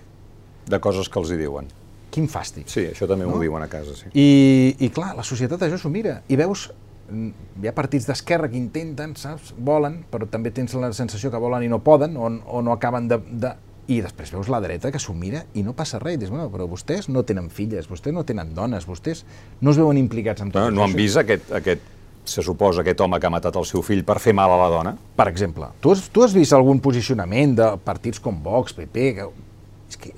De coses que els hi diuen. Quin fàstic. Sí, això també no? m'ho diuen a casa, sí. I, I clar, la societat això s'ho mira, i veus hi ha partits d'esquerra que intenten, saps, volen, però també tens la sensació que volen i no poden, o, o no acaben de, de i després veus la dreta que s'ho mira i no passa res. I dius, bueno, però vostès no tenen filles, vostès no tenen dones, vostès no es veuen implicats en tot no, No han vist aquest, aquest, se suposa, aquest home que ha matat el seu fill per fer mal a la dona? Per exemple, tu has, tu has vist algun posicionament de partits com Vox, PP, que, és que,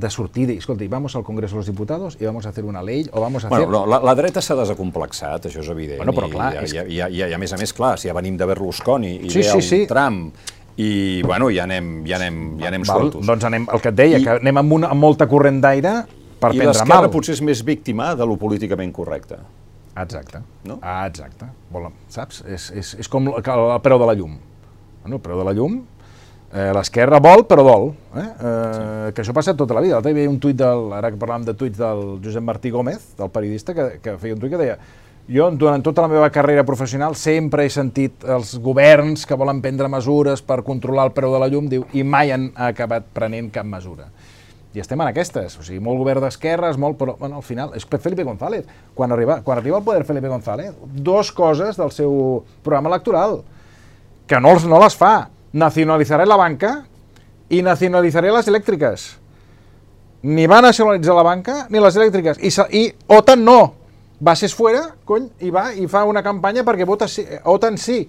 de sortida, i escolta, vamos al Congreso de los Diputados i vamos a hacer una ley o vamos a bueno, hacer... Bueno, la, la dreta s'ha desacomplexat, això és evident. Bueno, però clar, I, és... i, i, i, i, a més a més, clar, si ja venim de Berlusconi i sí, ve sí, el sí. Trump i bueno, ja anem, ja anem, ja anem Val, soltos. Doncs anem, el que et deia, I, que anem amb, una, amb molta corrent d'aire per prendre mal. I l'esquerra potser és més víctima de lo políticament correcte. Exacte. No? Ah, exacte. Vol, saps? És, és, és com el, el preu de la llum. Bueno, el preu de la llum, eh, l'esquerra vol, però dol. Eh? Eh, sí. Que això passa tota la vida. L'altre dia un tuit del, ara que parlàvem de tuits del Josep Martí Gómez, del periodista, que, que feia un tuit que deia jo, durant tota la meva carrera professional, sempre he sentit els governs que volen prendre mesures per controlar el preu de la llum, diu, i mai han acabat prenent cap mesura. I estem en aquestes, o sigui, molt govern d'esquerres, molt, però bueno, al final, és Felipe González, quan arriba, quan arriba al poder Felipe González, dos coses del seu programa electoral, que no, no les fa, nacionalitzaré la banca i nacionalitzaré les elèctriques. Ni va nacionalitzar la banca ni les elèctriques. I, i OTAN no, bases fuera, cony, i va i fa una campanya perquè vota sí, OTAN sí.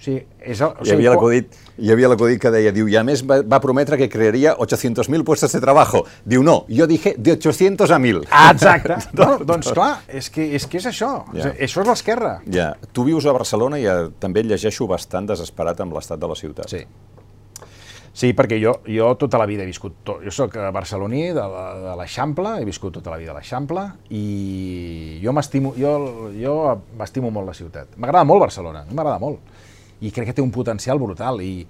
O sigui, és o sigui, hi havia l'acudit hi havia l'acudit que deia, diu, i a més va, va prometre que crearia 800.000 puestos de trabajo. Diu, no, jo dije de 800 a 1.000. Ah, exacte. no, doncs clar, és que, és que és això. Ja. Això és l'esquerra. Ja. Tu vius a Barcelona i a, també llegeixo bastant desesperat amb l'estat de la ciutat. Sí. Sí, perquè jo, jo tota la vida he viscut, tot, jo sóc barceloní de l'Eixample, he viscut tota la vida a l'Eixample i jo m'estimo, jo, jo m'estimo molt la ciutat. M'agrada molt Barcelona, m'agrada molt. I crec que té un potencial brutal i,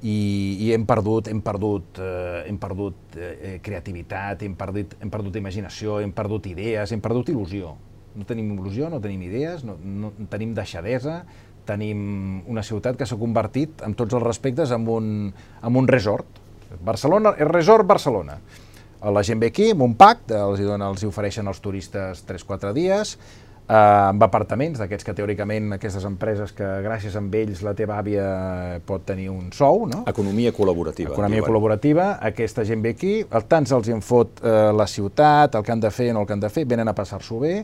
i, i hem perdut, hem perdut, eh, hem perdut eh, creativitat, hem perdut, hem perdut imaginació, hem perdut idees, hem perdut il·lusió. No tenim il·lusió, no tenim idees, no, no tenim deixadesa, tenim una ciutat que s'ha convertit, amb tots els respectes, en un, en un resort. Barcelona, és resort Barcelona. La gent ve aquí amb un pacte, els hi, els hi ofereixen als turistes 3-4 dies, eh, amb apartaments, d'aquests que teòricament aquestes empreses que gràcies a ells la teva àvia pot tenir un sou, no? Economia col·laborativa. Economia diuen. col·laborativa, aquesta gent ve aquí, el tants els hi en fot eh, la ciutat, el que han de fer o no el que han de fer, venen a passar-s'ho bé,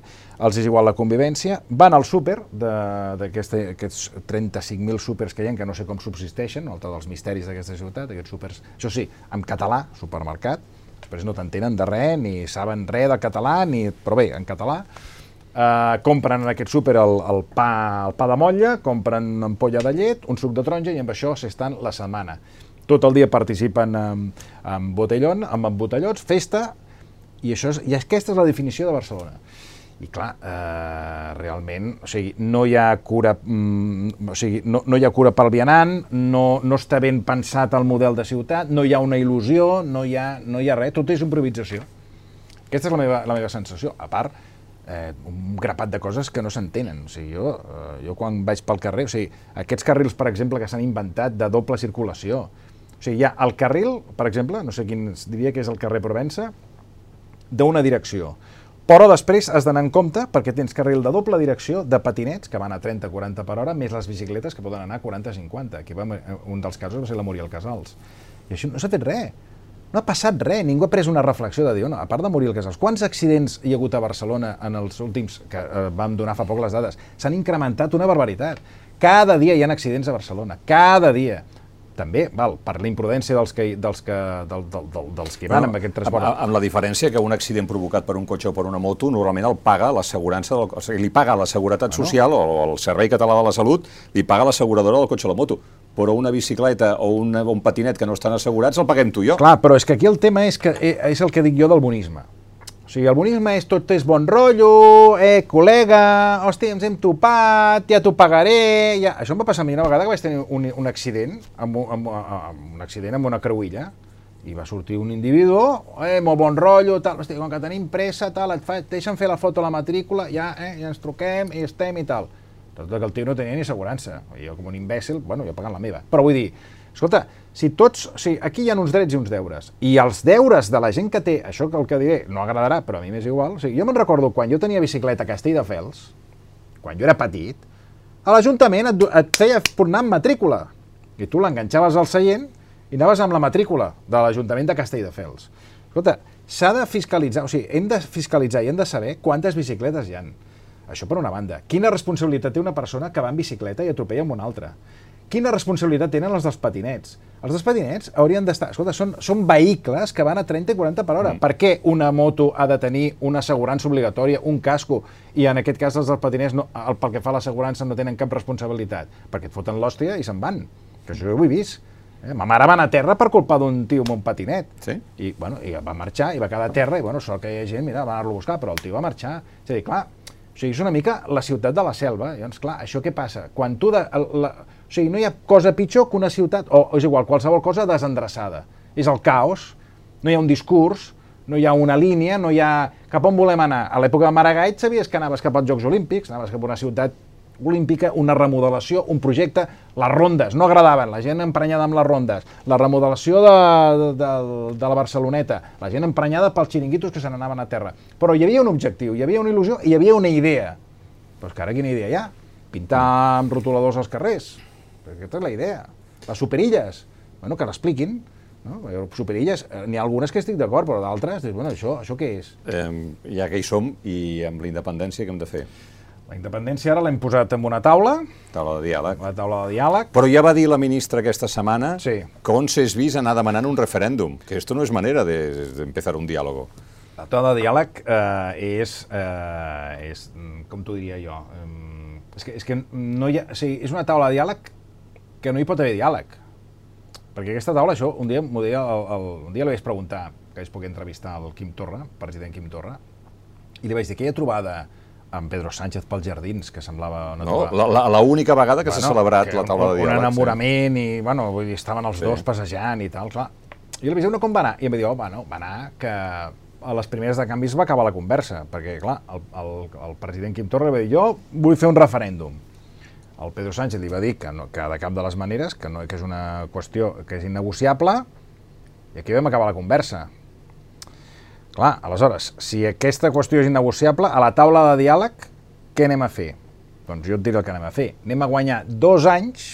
els és igual la convivència, van al súper, d'aquests 35.000 súpers que hi ha, que no sé com subsisteixen, altre dels misteris d'aquesta ciutat, aquests súpers, això sí, en català, supermercat, després no t'entenen de res, ni saben res de català, ni, però bé, en català, eh, compren en aquest súper el, el, pa, el pa de motlla, compren ampolla de llet, un suc de taronja i amb això s'estan la setmana. Tot el dia participen en, en botellón, amb embotellots, festa, i, això és, i aquesta és la definició de Barcelona. I clar, eh, realment, o sigui, no hi ha cura, mm, o sigui, no, no hi ha cura pel vianant, no, no està ben pensat el model de ciutat, no hi ha una il·lusió, no hi ha, no hi ha res, tot és improvisació. Aquesta és la meva, la meva sensació. A part, eh, un grapat de coses que no s'entenen. O sigui, jo, eh, jo quan vaig pel carrer, o sigui, aquests carrils, per exemple, que s'han inventat de doble circulació, o sigui, hi ha el carril, per exemple, no sé quin diria que és el carrer Provença, d'una direcció. Però després has d'anar en compte perquè tens carril de doble direcció de patinets que van a 30-40 per hora, més les bicicletes que poden anar a 40-50. Aquí va, un dels casos va ser la Muriel Casals. I això no s'ha fet res. No ha passat res, ningú ha pres una reflexió de dir, no, a part de Muriel Casals, quants accidents hi ha hagut a Barcelona en els últims, que eh, vam donar fa poc les dades, s'han incrementat una barbaritat. Cada dia hi ha accidents a Barcelona, cada dia també, val, per la imprudència dels que, dels que, del, del, del, dels que van bueno, amb aquest transport. Amb, amb la diferència que un accident provocat per un cotxe o per una moto normalment el paga l'assegurança, o sigui, li paga la Seguretat bueno. Social o el Servei Català de la Salut, li paga l'asseguradora del cotxe o la moto però una bicicleta o una, un patinet que no estan assegurats el paguem tu i jo. Clar, però és que aquí el tema és que eh, és el que dic jo del bonisme. O sigui, el bonisme és tot és bon rotllo, eh, col·lega, hòstia, ens hem topat, ja t'ho pagaré... Ja... Això em va passar a mi una vegada que vaig tenir un, un accident, amb, amb, amb, un accident amb una creuilla, i va sortir un individu, eh, molt bon rotllo, tal, hòstia, com que tenim pressa, tal, et, fa, et deixen fer la foto a la matrícula, ja, eh, ja ens truquem i estem i tal. Tot que el tio no tenia ni assegurança. Jo, com un imbècil, bueno, jo pagant la meva. Però vull dir, Escolta, si tots, o sigui, aquí hi ha uns drets i uns deures, i els deures de la gent que té, això que el que diré no agradarà, però a mi m'és igual, o sigui, jo me'n recordo quan jo tenia bicicleta a Castelldefels, quan jo era petit, a l'Ajuntament et, et feia anar amb matrícula, i tu l'enganxaves al seient i anaves amb la matrícula de l'Ajuntament de Castelldefels. Escolta, s'ha de fiscalitzar, o sigui, hem de fiscalitzar i hem de saber quantes bicicletes hi han. Això per una banda. Quina responsabilitat té una persona que va en bicicleta i atropella amb una altra? Quina responsabilitat tenen els dels patinets? Els dels patinets haurien d'estar... Escolta, són, són vehicles que van a 30 i 40 per hora. Mm. Per què una moto ha de tenir una assegurança obligatòria, un casco, i en aquest cas els dels patinets, no, el, pel que fa a l'assegurança, no tenen cap responsabilitat? Perquè et foten l'hòstia i se'n van. Que això ho he vist. Eh? Ma mare va anar a terra per culpa d'un tio amb un patinet. Sí? I, bueno, i va marxar, i va quedar a terra, i bueno, sort que hi ha gent, mira, va anar-lo a buscar, però el tio va marxar. És a dir, clar, o sigui, és una mica la ciutat de la selva. Llavors, clar, això què passa? Quan tu... De, la, o sigui, no hi ha cosa pitjor que una ciutat, o és igual, qualsevol cosa desendreçada. És el caos, no hi ha un discurs, no hi ha una línia, no hi ha... Cap on volem anar? A l'època de Maragall sabies que anaves cap als Jocs Olímpics, anaves cap a una ciutat olímpica, una remodelació, un projecte, les rondes, no agradaven, la gent emprenyada amb les rondes, la remodelació de, de, de, la Barceloneta, la gent emprenyada pels xiringuitos que se n'anaven a terra. Però hi havia un objectiu, hi havia una il·lusió i hi havia una idea. Però és que ara quina idea hi ha? Pintar amb rotuladors als carrers. Aquesta és la idea. Les superilles, bueno, que l'expliquin. No? Superilles, eh, n'hi ha algunes que estic d'acord, però d'altres, bueno, això, això què és? Eh, ja que hi som, i amb la independència, què hem de fer? La independència ara l'hem posat en una taula. Taula de diàleg. La taula de diàleg. Però ja va dir la ministra aquesta setmana sí. que on s'és vist anar demanant un referèndum, que esto no és manera de, de empezar un diàleg. La taula de diàleg eh, és, eh, és, com t'ho diria jo, eh, és, que, és que no hi ha, o sigui, és una taula de diàleg que no hi pot haver diàleg. Perquè aquesta taula, això, un dia, deia el, el, un dia li vaig preguntar, que vaig poder entrevistar el Quim Torra, president Quim Torra, i li vaig dir, aquella trobada amb Pedro Sánchez pels jardins, que semblava una no, L'única vegada que bueno, s'ha celebrat que la taula de diàleg. Un enamorament, sí. i, bueno, vull dir, estaven els sí. dos passejant i tal, clar. I vaig dir, no, com va anar? I em va dir, oh, bueno, va anar que a les primeres de canvis va acabar la conversa, perquè, clar, el, el, el president Quim Torra va dir, jo vull fer un referèndum. El Pedro Sánchez li va dir que, no, que de cap de les maneres, que, no, que és una qüestió que és innegociable, i aquí vam acabar la conversa. Clar, aleshores, si aquesta qüestió és innegociable, a la taula de diàleg, què anem a fer? Doncs jo et diré el que anem a fer. Anem a guanyar dos anys,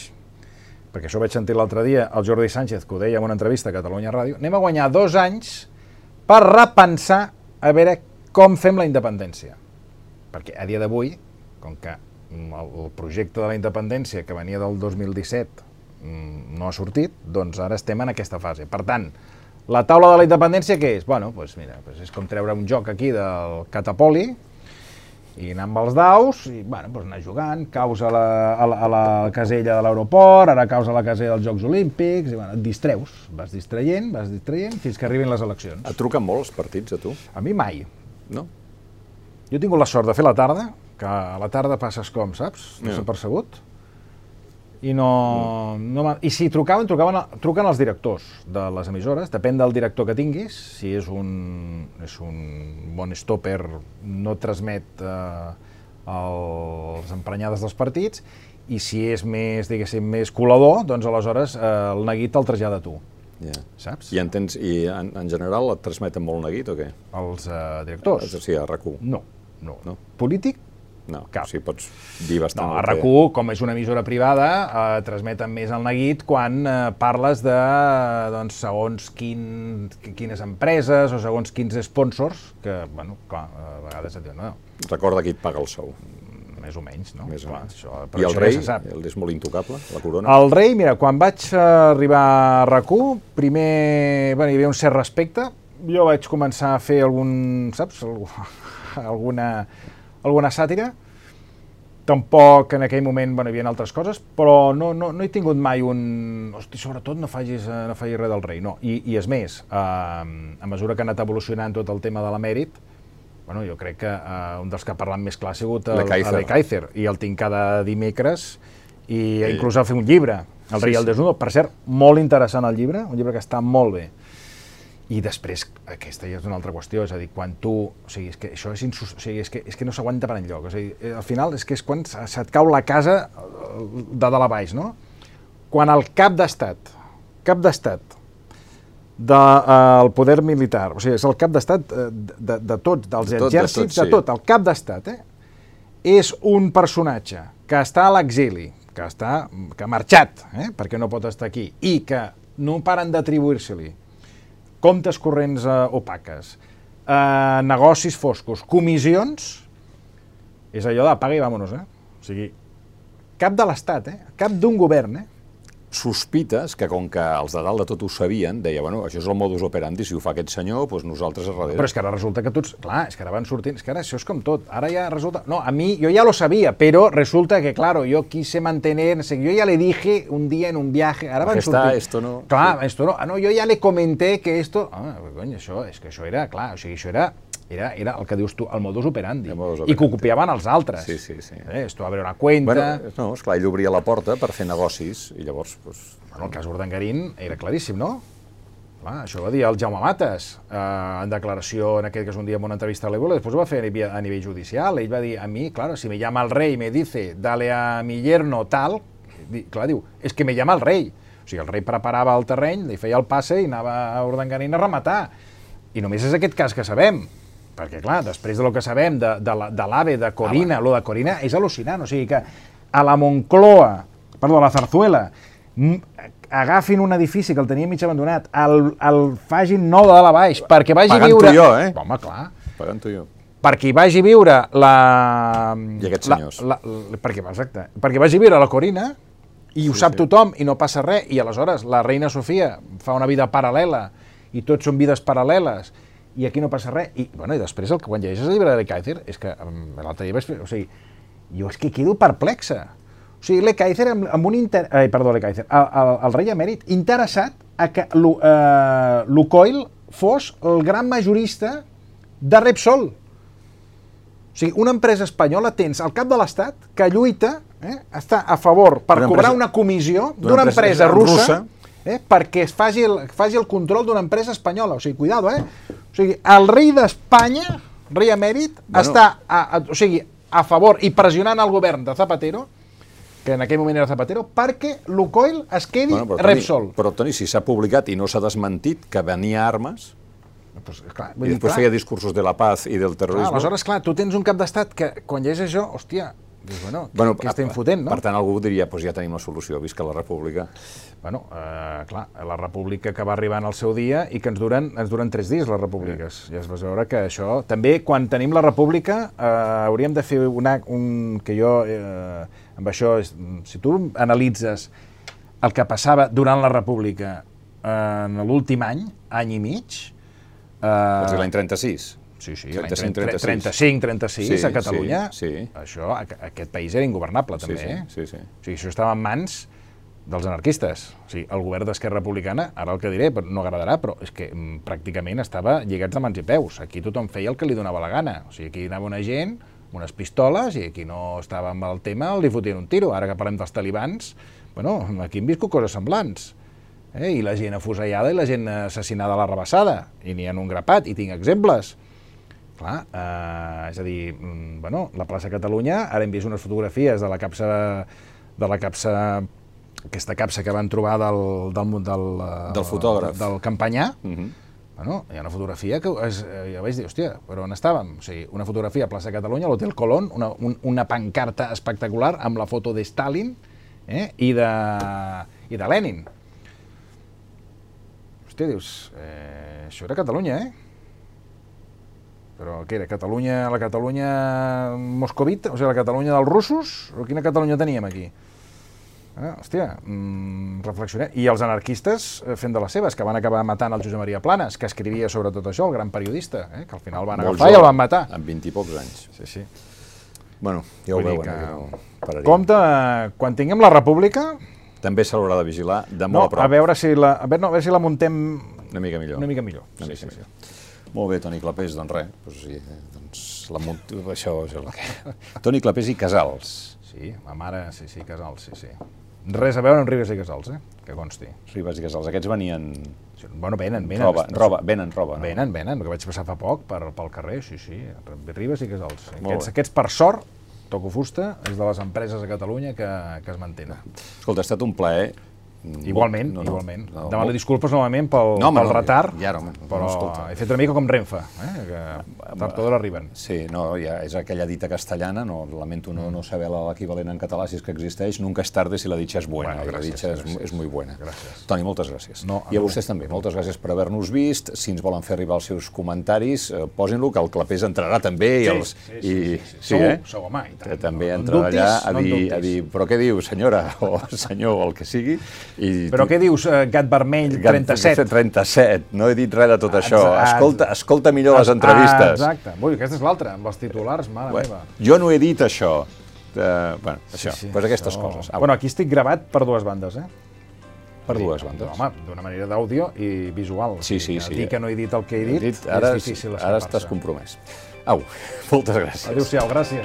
perquè això vaig sentir l'altre dia el Jordi Sánchez, que ho deia en una entrevista a Catalunya Ràdio, anem a guanyar dos anys per repensar a veure com fem la independència. Perquè a dia d'avui, com que el projecte de la independència que venia del 2017 mm, no ha sortit, doncs ara estem en aquesta fase. Per tant, la taula de la independència què és? Bueno, doncs mira, doncs és com treure un joc aquí del Catapoli i anar amb els daus i bueno, doncs anar jugant, caus a la, a la, a la casella de l'aeroport, ara caus a la casella dels Jocs Olímpics, i bueno, et distreus, vas distraient, vas distraient fins que arriben les eleccions. Et truquen molts partits a tu? A mi mai. No? Jo he tingut la sort de fer la tarda, que a la tarda passes com, saps? No s'ha percebut. I no, no. m'ha- I si trucaven, trucaven, truquen als directors de les emissores, depèn del director que tinguis, si és un, és un bon stopper, no transmet eh, els emprenyades dels partits, i si és més, diguéssim, més colador, doncs aleshores eh, el neguit el trasllada a tu, Ja. saps? I, en, tens, i en, en general et transmeten molt neguit o què? Els eh, directors. Sí, a RAC1. No, no. No? Polític? No, Cap. sí, pots dir bastant No, a el que- RAC1, com és una emissora privada, eh, transmeten més el neguit quan eh, parles de doncs, segons quin, quines empreses o segons quins sponsors, que, bueno, clar, a vegades et diuen, no, Recorda qui et paga el sou. més o menys, no? Més o Clar, menys. Això, I el rei, ja el és molt intocable, la corona. El rei, mira, quan vaig eh, arribar a RAC1, primer bueno, hi havia un cert respecte, jo vaig començar a fer algun, saps, alguna, alguna sàtira, tampoc en aquell moment bueno, hi havia altres coses, però no, no, no he tingut mai un... Hosti, sobretot no facis, eh, no facis res del rei, no. I, i és més, eh, a mesura que ha anat evolucionant tot el tema de l'emèrit, bueno, jo crec que eh, un dels que ha parlat més clar ha sigut el, el Lekaizer, i el tinc cada dimecres, i Ell- inclús ha fet un llibre, El Sí, rei al sí. desnudo, per cert, molt interessant el llibre, un llibre que està molt bé. I després, aquesta ja és una altra qüestió, és a dir, quan tu... O sigui, és que això és, insus, o sigui, és, que, és que no s'aguanta per enlloc. O sigui, eh, al final és que és quan se- se't cau la casa eh, de dalt a baix, no? Quan el cap d'estat, cap d'estat, del de, eh, el poder militar, o sigui, és el cap d'estat eh, de, de tots, dels De tot, de exèrcits, tot, de sí. tot, el cap d'estat, eh? és un personatge que està a l'exili, que, està, que ha marxat, eh? perquè no pot estar aquí, i que no paren d'atribuir-se-li comptes corrents eh, opaques, eh, negocis foscos, comissions, és allò de paga i vámonos, eh? O sigui, cap de l'Estat, eh? Cap d'un govern, eh? Sospites que com que els de dalt de tot ho sabien, deia, bueno, això és el modus operandi, si ho fa aquest senyor, doncs nosaltres a darrere. Però és que ara resulta que tots... Clar, és que ara van sortint... És que ara això és com tot. Ara ja resulta... No, a mi, jo ja lo sabia, però resulta que, claro, yo quise mantener... no sé, Yo ya le dije un día en un viaje... Ara van Aquesta, sortint... esto no. Clar, esto no... Ah, no, jo ja le comenté que esto... Ah, cony, això, és que això era, clar, o sigui, això era... Era, era el que dius tu, el modus operandi. El modus I que ho operandi. copiaven els altres. Sí, sí, sí. Eh, esto abre una cuenta... Bueno, no, esclar, ell obria la porta per fer negocis i llavors, doncs, Bueno, el cas Urdangarín era claríssim, no? Clar, això va dir el Jaume Mates eh, en declaració en aquest que és un dia en una entrevista a l'Evola, després ho va fer a nivell, a nivell judicial. Ell va dir, a mi, claro, si me llama el rey y me dice, dale a mi yerno tal, di, clar, diu, és que me llama el rei. O sigui, el rei preparava el terreny, li feia el passe i anava a Urdangarín a rematar. I només és aquest cas que sabem. Perquè, clar, després de lo que sabem de, de la- de l'AVE, de Corina, lo de Corina és al·lucinant. O sigui que a la Moncloa, perdó, a la Zarzuela, agafin un edifici que el tenia mig abandonat, el, el fagin nou de dalt a baix, perquè vagi a Pagant viure... jo, eh? Home, clar. pagant tu jo. Perquè hi vagi a viure la... I aquests senyors. La, la, perquè, exacte. Perquè vagi a viure la Corina, i ho Sí, sap sí. tothom, i no passa res, i aleshores la reina Sofia fa una vida paral·lela, i tots són vides paral·leles, i aquí no passa res. I, bueno, i després, el, que- quan llegeixes el llibre de Kaiser, és que mm, l'altre dia vaig fer... O sigui, jo és que quedo perplexa. O sigui, Le Kaiser amb, amb un... Inter... Eh, perdó, Le Kaiser, el, el, el rei emèrit, interessat a que Lu- eh, fos el gran majorista de Repsol. O sigui, una empresa espanyola tens al cap de l'Estat que lluita, eh, està a favor per D'una cobrar empresa- una comissió d'una empresa empresa, russa, russa. Eh, perquè es faci el, faci el control d'una empresa espanyola. O sigui, cuidado, eh? O sigui, el rei d'Espanya, rei emèrit, Bueno. està a, a, o sigui, a favor i pressionant el govern de Zapatero, que en aquell moment era Zapatero, perquè Lukoil es quedi Bueno, però, Repsol. Toni, però, Toni, si s'ha publicat i no s'ha desmentit que venia armes, Pues, clar, i vull dir, després clar, feia discursos de la paz i del clar, terrorisme... aleshores, clar, tu tens un cap d'estat que, quan llegeixes això, hòstia, dius, bueno, bueno, què estem fotent, no? Per tant, algú diria, doncs ja tenim la solució, visca la república. Bueno, eh, clar, la república que va arribar en el seu dia i que ens duren, ens duren tres dies, les repúbliques. Ja es vas veure que això... També, quan tenim la república, eh, hauríem de fer una, un... que jo, eh, amb això, si tu analitzes el que passava durant la república eh, en l'últim any, any i mig... Eh, Vols dir l'any 36? Sí, sí, 35, 35, 36. 35, 36 Sí, a Catalunya. sí, sí. Això, aquest país era ingovernable, també, sí, eh? sí, sí. O sigui, això estava en mans dels anarquistes. O sigui, el govern d'Esquerra Republicana, ara el que diré, però no agradarà, però és que mm, pràcticament estava lligats de mans i peus. Aquí tothom feia el que li donava la gana. O sigui, aquí anava una gent unes pistoles i qui no estava amb el tema li fotien un tiro. Ara que parlem dels talibans, bueno, aquí hem viscut coses semblants. Eh? I la gent afusellada i la gent assassinada a la rebassada. I n'hi ha un grapat, i tinc exemples. Clar, eh, és a dir, mm, bueno, la plaça Catalunya, ara hem vist unes fotografies de la capsa, de la capsa aquesta capsa que van trobar del, del, del, del fotògraf. del, del campanyà, Uh -huh. Bueno, hi ha una fotografia que és, eh, ja vaig dir, hòstia, però on estàvem? O sigui, una fotografia a plaça Catalunya, a l'Hotel Colón, una, un, una pancarta espectacular amb la foto de Stalin eh, i de, i de Lenin. Hòstia, dius, eh, això era Catalunya, eh? Però què era, Catalunya, la Catalunya moscovita? O sigui, la Catalunya dels russos? O quina Catalunya teníem aquí? Ah, hòstia, mm, reflexionem. I els anarquistes eh, fent de les seves, que van acabar matant el Josep Maria Planes, que escrivia sobre tot això, el gran periodista, eh, que al final van Molt agafar i jove, el van matar. Amb 20 i pocs anys. Sí, sí. Bueno, ja ho Vull veuen, que- que... no pararia. Compte, eh, quan tinguem la república, També se l'haurà de vigilar de no, molt a prop. a veure si la, a veure, no, a veure si la muntem Una mica millor. una mica millor. Una Sí, mica sí, millor. Molt bé, Toni Clapés, doncs res, doncs, sí, eh, doncs la, mult- això és el que... Toni Clapés i Casals, Sí, ma mare, sí, sí, Casals, sí, sí. Res a veure amb Ribes i Casals, eh? Que consti. Ribas i Casals, aquests venien Bueno, venen, venen. roba, roba, venen roba, no? Venen, venen, que vaig passar fa poc per, pel carrer, sí, sí, Ribes i Casals. Molt Aquests, bé. aquests, per sort, Toco Fusta és de les empreses a Catalunya que, que es mantenen. Escolta, ha estat un plaer. Igualment, No, no, igualment. no, Demano molt- disculpes novament pel, No, home, pel no, retard, ja, home, no, però escolta. he fet una mica com Renfe, eh? que tard o d'hora arriben. Sí, no, ja és aquella dita castellana, no, lamento no, no saber l'equivalent en català si és que existeix, nunca es tarde si la dicha és buena, Bueno, i la gràcies, dicha és, gràcies. és muy buena. Gràcies. Toni, moltes gràcies. No, I a no. vostès també, moltes gràcies per haver-nos vist. Si ens volen fer arribar els seus comentaris, eh, posin-lo, que el Clapés entrarà també. i els, i, sí, sí, Segur, eh? segur, home, i tant. Que també No en entrarà allà a no dir, a dir, però què diu, senyora, o senyor, o el que sigui. I, Però què dius, eh, gat vermell, 37? 37, no he dit res de tot això. Exa- Escolta, escolta millor les Ah, entrevistes. exacte. Ui, aquesta és l'altra, amb els titulars, mare Bueno, meva. jo no he dit això. Uh, bueno, això, Sí, sí, pues aquestes això- coses. Au, Bueno, aquí estic gravat per dues bandes, eh? per dues bandes. Home, d'una manera d'àudio i visual. Sí, sí, sí. Dir que no he dit el que he He dit, dit, ara, és difícil ara estàs compromès. Au, moltes gràcies. Adéu-siau, gràcies.